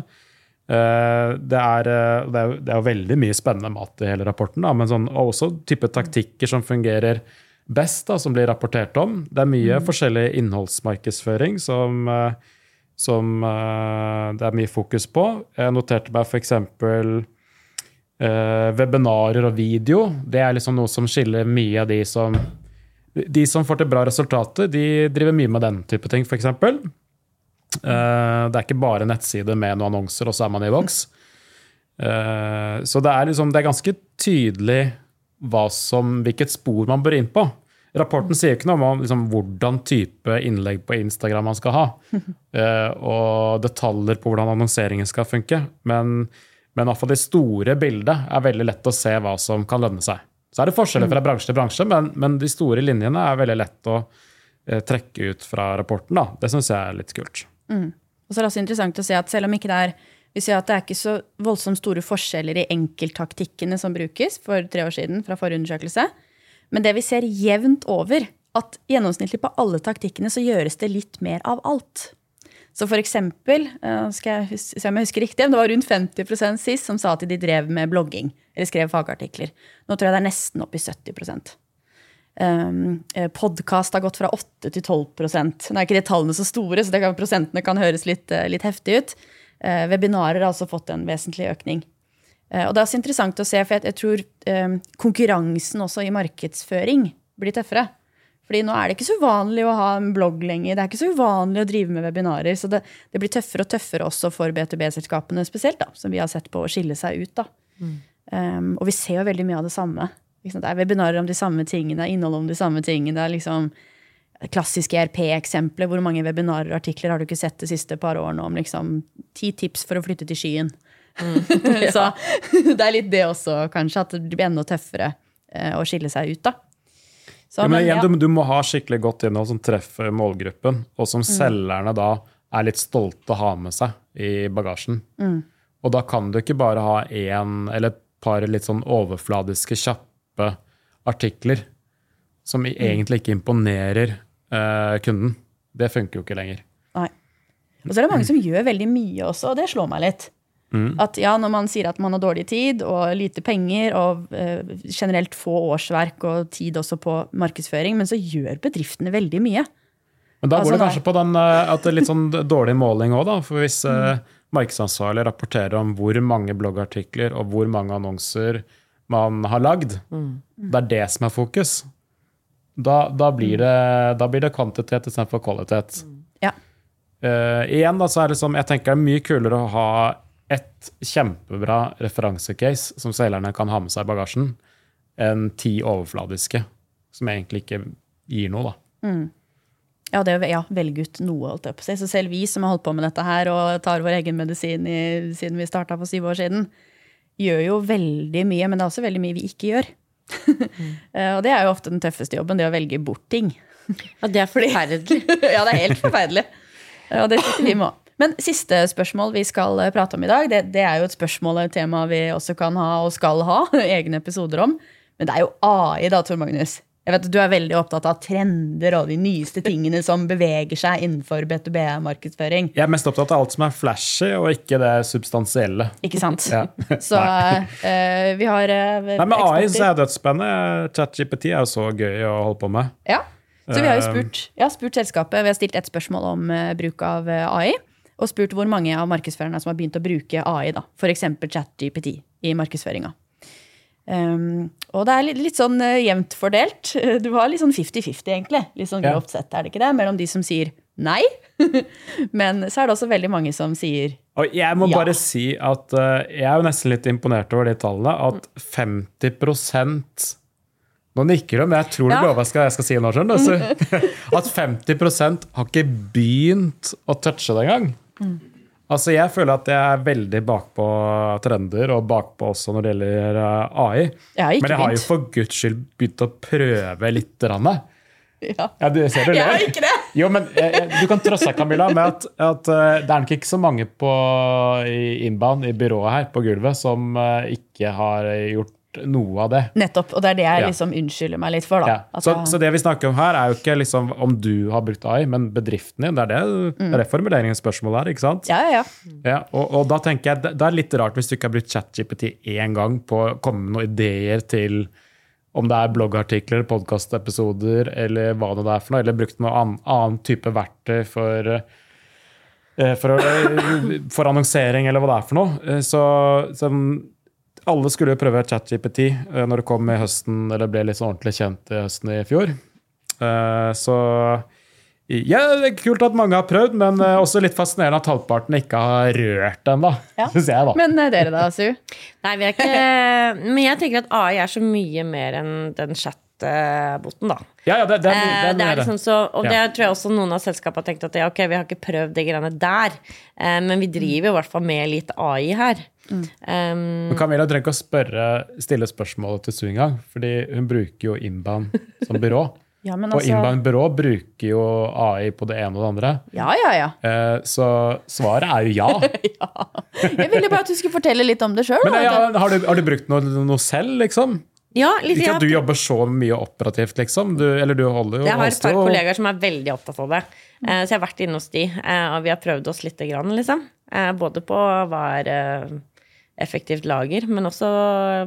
Eh, Det er, eh, det er, jo- veldig mye spennende mat i hele rapporten, da, men sånn, også type taktikker som fungerer best, da, som blir rapportert om. Det er mye forskjellig innholdsmarkedsføring som, eh, som eh, det er mye fokus på. Jeg noterte meg f.eks. Uh, webinarer og video. Det er liksom noe som skiller mye av de som De som får til bra resultater, de driver mye med den type ting, f.eks. Uh, det er ikke bare nettside med noen annonser, og så er man i voks. Uh, så det er, liksom, det er ganske tydelig som, hvilket spor man bør inn på. Rapporten sier ikke noe om liksom, hvordan type innlegg på Instagram man skal ha, uh, og detaljer på hvordan annonseringen skal funke. Men, men i hvert fall det store bildet er veldig lett å se hva som kan lønne seg. Så er det forskjeller fra bransje til bransje, men, men de store linjene er veldig lett å eh, trekke ut fra rapporten. Da. Det syns jeg er litt kult. Og så er det også interessant å se at selv om ikke det er vi ser at det er ikke så voldsomt store forskjeller i enkelttaktikkene som brukes for tre år siden fra forrige undersøkelse. Men det vi ser jevnt over, at gjennomsnittlig på alle taktikkene så gjøres det litt mer av alt. Så for eksempel, eh, skal jeg se om jeg husker riktig, det var rundt 50% sist som sa at de drev med blogging, eller skrev fagartikler. Nå tror jeg det er nesten opp i 70 Um, Podkast har gått fra 8 til 12 Nå er ikke de tallene så store, så kan, prosentene kan høres litt, eh, litt heftig ut. Eh, webinarer har altså fått en vesentlig økning. Eh, og det er også interessant å se, for jeg, jeg tror eh, konkurransen også i markedsføring blir tøffere. Fordi nå er det ikke så uvanlig å ha en blogg lenger. Det er ikke så uvanlig å drive med webinarer. Så det, det blir tøffere og tøffere også for B2B-selskapene spesielt, da, som vi har sett på å skille seg ut. da. Um, og vi ser jo veldig mye av det samme. Det er webinarer om de samme tingene, innhold om de samme tingene. Det er liksom klassiske ERP-eksempler. Hvor mange webinarer og artikler har du ikke sett de siste par årene om liksom ti tips for å flytte til skyen? Så det er litt det også, kanskje, at det blir enda tøffere eh, å skille seg ut, da. Så, Ja, men men, igjen, ja. du, du må ha skikkelig godt innhold som treffer målgruppen, og som selgerne da er litt stolte å ha med seg i bagasjen. Og da kan du ikke bare ha én eller et par litt sånn overfladiske, kjappe artikler som egentlig ikke imponerer uh, kunden. Det funker jo ikke lenger. Nei. Og så er det mange som gjør veldig mye også, og det slår meg litt. At ja, Når man sier at man har dårlig tid og lite penger og uh, generelt få årsverk og tid også på markedsføring, men så gjør bedriftene veldig mye. Men da Altså, går det nei. kanskje på den, uh, at det er litt sånn dårlig måling òg, da. For hvis uh, markedsansvarlig rapporterer om hvor mange bloggartikler og hvor mange annonser man har lagd, det er det som er fokus, da, da, blir, det, da blir det kvantitet istedenfor kvalitet. Ja. Uh, igjen da, så er det som, jeg tenker det er mye kulere å ha et kjempebra referansecase som selgerne kan ha med seg i bagasjen, enn ti overfladiske som egentlig ikke gir noe. da. Ja, det å ja, velge ut noe, holdt jeg på å si. Så selv vi som har holdt på med dette her og tar vår egen medisin i, siden vi starta for syv år siden, gjør jo veldig mye, men det er også veldig mye vi ikke gjør. Eh, og det er jo ofte den tøffeste jobben, det å velge bort ting. Ja, det er forferdelig. ja, det er helt forferdelig. Og det sitter vi med òg. Men siste spørsmål vi skal eh, prate om i dag, det, det er jo et spørsmål, et tema vi også kan ha og skal ha egne episoder om. Men det er jo AI, da, Tor Magnus. Jeg vet at Du er veldig opptatt av trender og de nyeste tingene som beveger seg innenfor B2B-markedsføring. Jeg er mest opptatt av alt som er flashy, og ikke det substansielle. Ikke sant? Ja. Så uh, vi har uh, Nei, Med AI så er det dødsspennende. ChatGPT er jo så gøy å holde på med. Ja. Så vi har jo Um, spurt, jeg har spurt selskapet, vi har stilt et spørsmål om uh, bruk av eh, AI, og spurt hvor mange av markedsførerne som har begynt å bruke AI, da, f.eks. ChatGPT i markedsføringa. Um, og det er litt, litt sånn uh, jevnt fordelt. Du har litt sånn 50-50, egentlig. Litt sånn Ja. grovt sett, er det ikke det? Mellom de som sier nei, men så er det også veldig mange som sier Og jeg må Ja. bare si at uh, jeg er jo nesten litt imponert over de tallene. At 50% Nå nikker du, men jeg tror du Ja. lover hva jeg skal, si nå. skjønner du? At 50% har ikke begynt å touche det engang. Altså, jeg føler at jeg er veldig bakpå trender, og bakpå også når det gjelder eh, AI. Jeg Men jeg har jo for guds skyld begynt å prøve litt. Grann. Ja. Ja, du ser du Jeg har ikke det! Jo, men eh, eh, Du kan deg, Camilla, med at, at det er nok ikke så mange på, i inbound i byrået her på gulvet som ikke har gjort noe av det. Nettopp. Og det er det jeg liksom unnskylder meg litt for. da. Ja. Så, jeg- så det vi snakker om her, er jo ikke liksom om du har brukt AI, men bedriften din. Det er det, det, er det formuleringens spørsmål er, ikke sant? ja, ja, ja. Ja, og, og da tenker jeg, det, er litt rart hvis du ikke har brukt ChatGPT én gang på å komme med noen ideer til om det er bloggartikler, podkastepisoder eller hva det er for noe, eller brukt noen annen, annen type verktøy for, eh, for, for annonsering eller hva det er for noe. Eh, Så, så alle skulle jo prøve ChatGPT eh, når det kom i høsten, eller ble litt sånn ordentlig kjent i høsten i fjor. Eh, Så ja, det er kult at mange har prøvd, men eh, også litt fascinerende at halvparten ikke har rørt den, da. Ja. Synes jeg, da. Men dere da, Su? Nei, vi er ikke Men jeg tenker at AI er så mye mer enn den chat-boten, da. Ja, ja, det, det, er, det, det er liksom så, og Ja. det tror jeg også noen av selskapene har tenkt at ja, ok, vi har ikke prøvd de greiene der, eh, men vi driver jo i hvert fall med litt AI her. Um, Men Camilla trenger ikke å spørre, stille spørsmålet til Sue engang, fordi hun bruker jo Inbound som byrå. Ja, men Og altså Inbound byrå bruker jo AI på det ene og det andre. Ja, ja, ja. Eh, Så svaret er jo ja. Jeg ville bare at du skulle fortelle litt om det sjøl. Ja, har, du, har du brukt noe, noe selv, liksom? ja, litt, Ikke at du jobber så mye operativt, liksom. Du, eller du holder jo jeg har et par og... kollegaer som er veldig opptatt av det, eh, så jeg har vært inne hos de, eh, og vi har prøvd oss lite grann, liksom. Eh, Både på hva er eh, effektivt lager, men også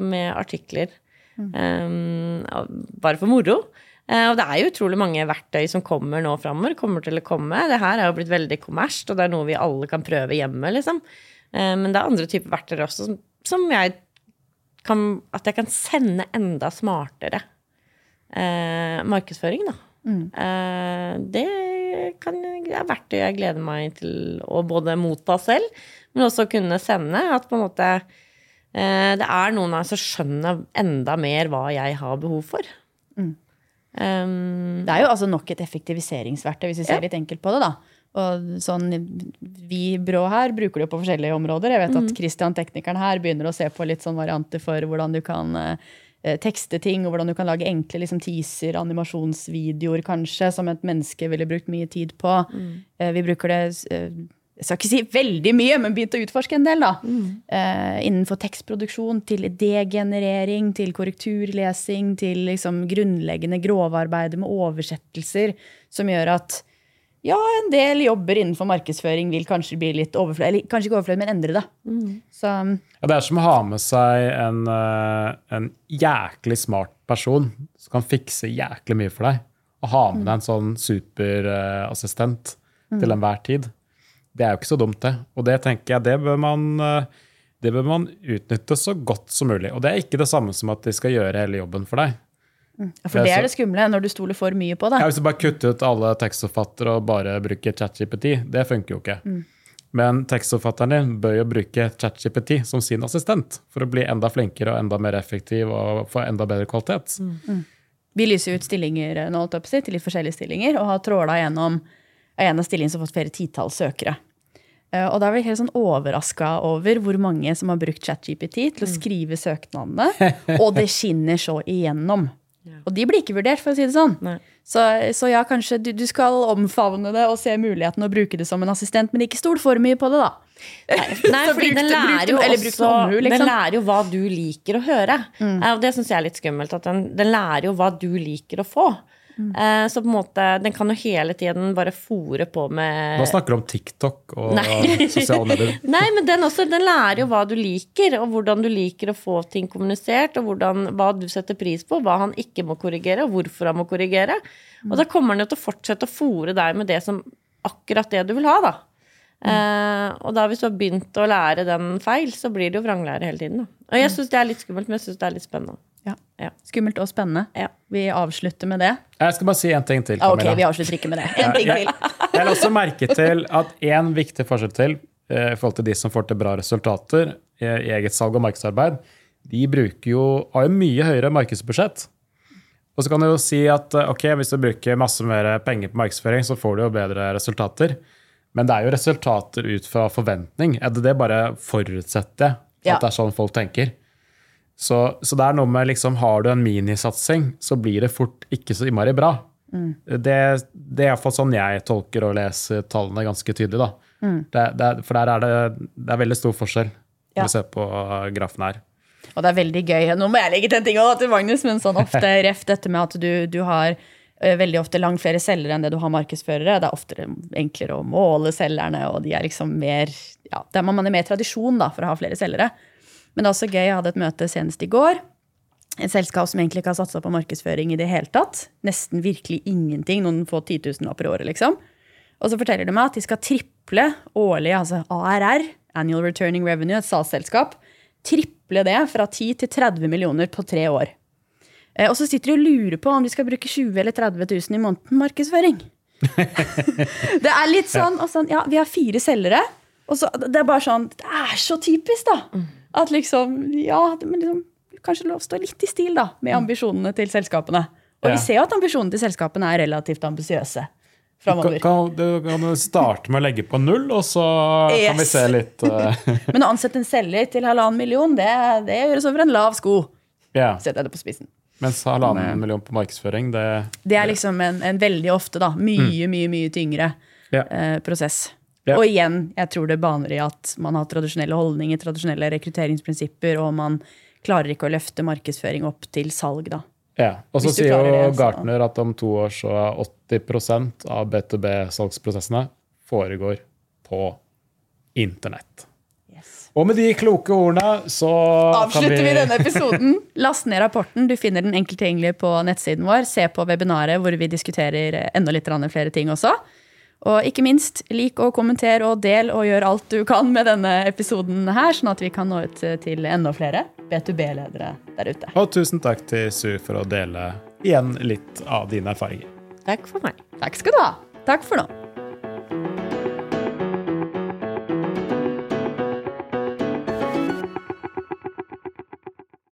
med artikler. Um, bare for moro. Uh, Og det er jo utrolig mange verktøy som kommer nå framover. Kommer til å komme. Det her er jo blitt veldig kommersielt, og det er noe vi alle kan prøve hjemme, liksom. Uh, Men det er andre typer verktøy også som, som jeg kan At jeg kan sende enda smartere uh, markedsføring, da. Eh, det kan, er verktøy jeg gleder meg til å både motta selv, men også kunne sende. At på en måte eh, det er noen av oss som skjønner enda mer hva jeg har behov for. Um, Det er jo altså nok et effektiviseringsverktøy, hvis vi ser Ja. litt enkelt på det. da. Og sånn, Vi brå her bruker det på forskjellige områder. Jeg vet Mhm. at Christian, teknikeren her, begynner å se på litt sånn varianter for hvordan du kan eh, tekste ting, og hvordan du kan lage enkle liksom, teaser, animasjonsvideoer kanskje, som et menneske ville brukt mye tid på. Mm. Eh, vi bruker det eh, jeg skal ikke si veldig mye, men begynt å utforske en del. da. Mm. Eh, innenfor tekstproduksjon, til idégenerering, til korrekturlesing, til liksom grunnleggende grovarbeider med oversettelser, som gjør at ja, en del jobber innenfor markedsføring vil kanskje bli litt overflødig, eller kanskje ikke overflødig, men endre det. Mm. Så Ja, det er som å ha med seg en, eh, en jæklig smart person som kan fikse jæklig mye for deg. Og ha med deg en sånn superassistent til enhver tid. Det er jo ikke så dumt, det. Og det tenker jeg, det bør man eh, det bør man utnytte så godt som mulig. Og det er ikke det samme som at de skal gjøre hele jobben for deg. Ja, For det er det skumle, når du stoler for mye på det. Ja, hvis du bare kutter ut alle tekstforfattere og bare bruker ChatGPT, det funker jo ikke. Men tekstforfatteren din bør jo bruke ChatGPT som sin assistent for å bli enda flinkere og enda mer effektiv og få enda bedre kvalitet. Vi lyser ut stillinger nå, til litt forskjellige stillinger, og har tråla gjennom en av stillingene som har fått flere titalls søkere. Eh, Og da er vi helt sånn overraska over hvor mange som har brukt ChatGPT til å skrive søknadene, og det skinner så igjennom. Og de blir ikke vurdert, for å si det sånn. Nei. Så, så ja, kanskje du, du skal omfavne det og se muligheten og bruke det som en assistent, men ikke stol for mye på det, da. Nei, Så fordi den lærer jo også liksom. Den lærer jo hva du liker å høre. Og det syns jeg er litt skummelt. At den, den lærer jo hva du liker å få. Eh, Så på en måte, den kan jo hele tiden bare fòre på med Nå snakker du om TikTok og sosiale medier. Nei, men den, også, den lærer jo hva du liker, og hvordan du liker å få ting kommunisert, og hvordan, hva du setter pris på, hva han ikke må korrigere, og hvorfor han må korrigere. Og da kommer den jo til å fortsette å fòre deg med det som akkurat det du vil ha, da. Eh, og da hvis du har begynt å lære den feil, så blir det jo vranglære hele tiden. Da. Og jeg syns det er litt skummelt, men jeg syns det er litt spennende. Ja. Ja. Skummelt og spennende. Ja. Vi avslutter med det. Jeg skal bare si en ting til. Ja, ok, vi avslutter ikke med det. En ting til. jeg la også merke til at én viktig forskjell til eh, i forhold til de som får til bra resultater i, i eget salg og markedsarbeid, de bruker jo, har jo mye høyere markedsbudsjett. Og så kan du jo si at eh, ok, hvis du bruker masse mer penger på markedsføring, så får du jo bedre resultater. Men det er jo resultater ut fra forventning. Er det det bare forutsetter jeg, at Ja. det er sånn folk tenker? Så, så det er noe med liksom, har du en minisatsing, så blir det fort ikke så innmari bra. Det, det er iallfall sånn jeg tolker og leser tallene ganske tydelig. da. Det, det, er- for der er det, det er veldig stor forskjell når Ja. vi ser på grafen her. Og det er veldig gøy. Nå må jeg legge til en ting også, til Magnus, men sånn ofte ref dette med at du, du har veldig ofte langt flere selgere enn det du har markedsførere. Det er oftere enklere å måle selgerne, og de er liksom mer ja, det er, Man er mer tradisjon da, for å ha flere selgere. Men det er også gøy. Jeg hadde et møte senest i går. Et selskap som egentlig ikke har satsa på markedsføring i det hele tatt. Nesten virkelig ingenting. Noen få titusenlapper i året, liksom. Og så forteller de meg at de skal triple årlig, altså ARR, Annual Returning Revenue, et salgsselskap. Triple det fra 10 til 30 millioner på tre år. Eh, Og så sitter de og lurer på om de skal bruke 20 eller 30 000 i måneden markedsføring. det er litt sånn, sånn Ja, vi har fire selgere. Og så, det er bare sånn Det er så typisk, da! At liksom Ja, men liksom Kanskje lov å stå litt i stil da, med ambisjonene til selskapene. Og vi ser jo at ambisjonene til selskapene er relativt ambisiøse Du kan, du kan jo starte med å legge på null, og så kan vi se litt uh... Men å ansette en selger til halvannen million, det, det gjøres over en lav sko. Yeah. Setter jeg det på spissen. Mens halvannen million på markedsføring, det Det er liksom en, en veldig ofte da, mye, mye, mye tyngre yeah. uh, prosess. Ja. Og igjen, jeg tror det baner i at man har tradisjonelle holdninger, tradisjonelle rekrutteringsprinsipper, og man klarer ikke å løfte markedsføring opp til salg, da. Ja, og så sier jo det, Gartner at om to år så er 80% av B2B-salgsprosessene foregår på internett. Yes. Og med de kloke ordene så Avslutter kan vi denne episoden. Last ned rapporten. Du finner den enkelt tilgjengelig på nettsiden vår. Se på webinaret hvor vi diskuterer enda litt flere ting også. Og ikke minst, lik og kommenter og del og gjør alt du kan med denne episoden her, sånn at vi kan nå ut til enda flere B2B-ledere der ute. Og tusen takk til Su for å dele igjen litt av dine erfaringer. Takk for meg. Takk skal du ha. Takk for nå.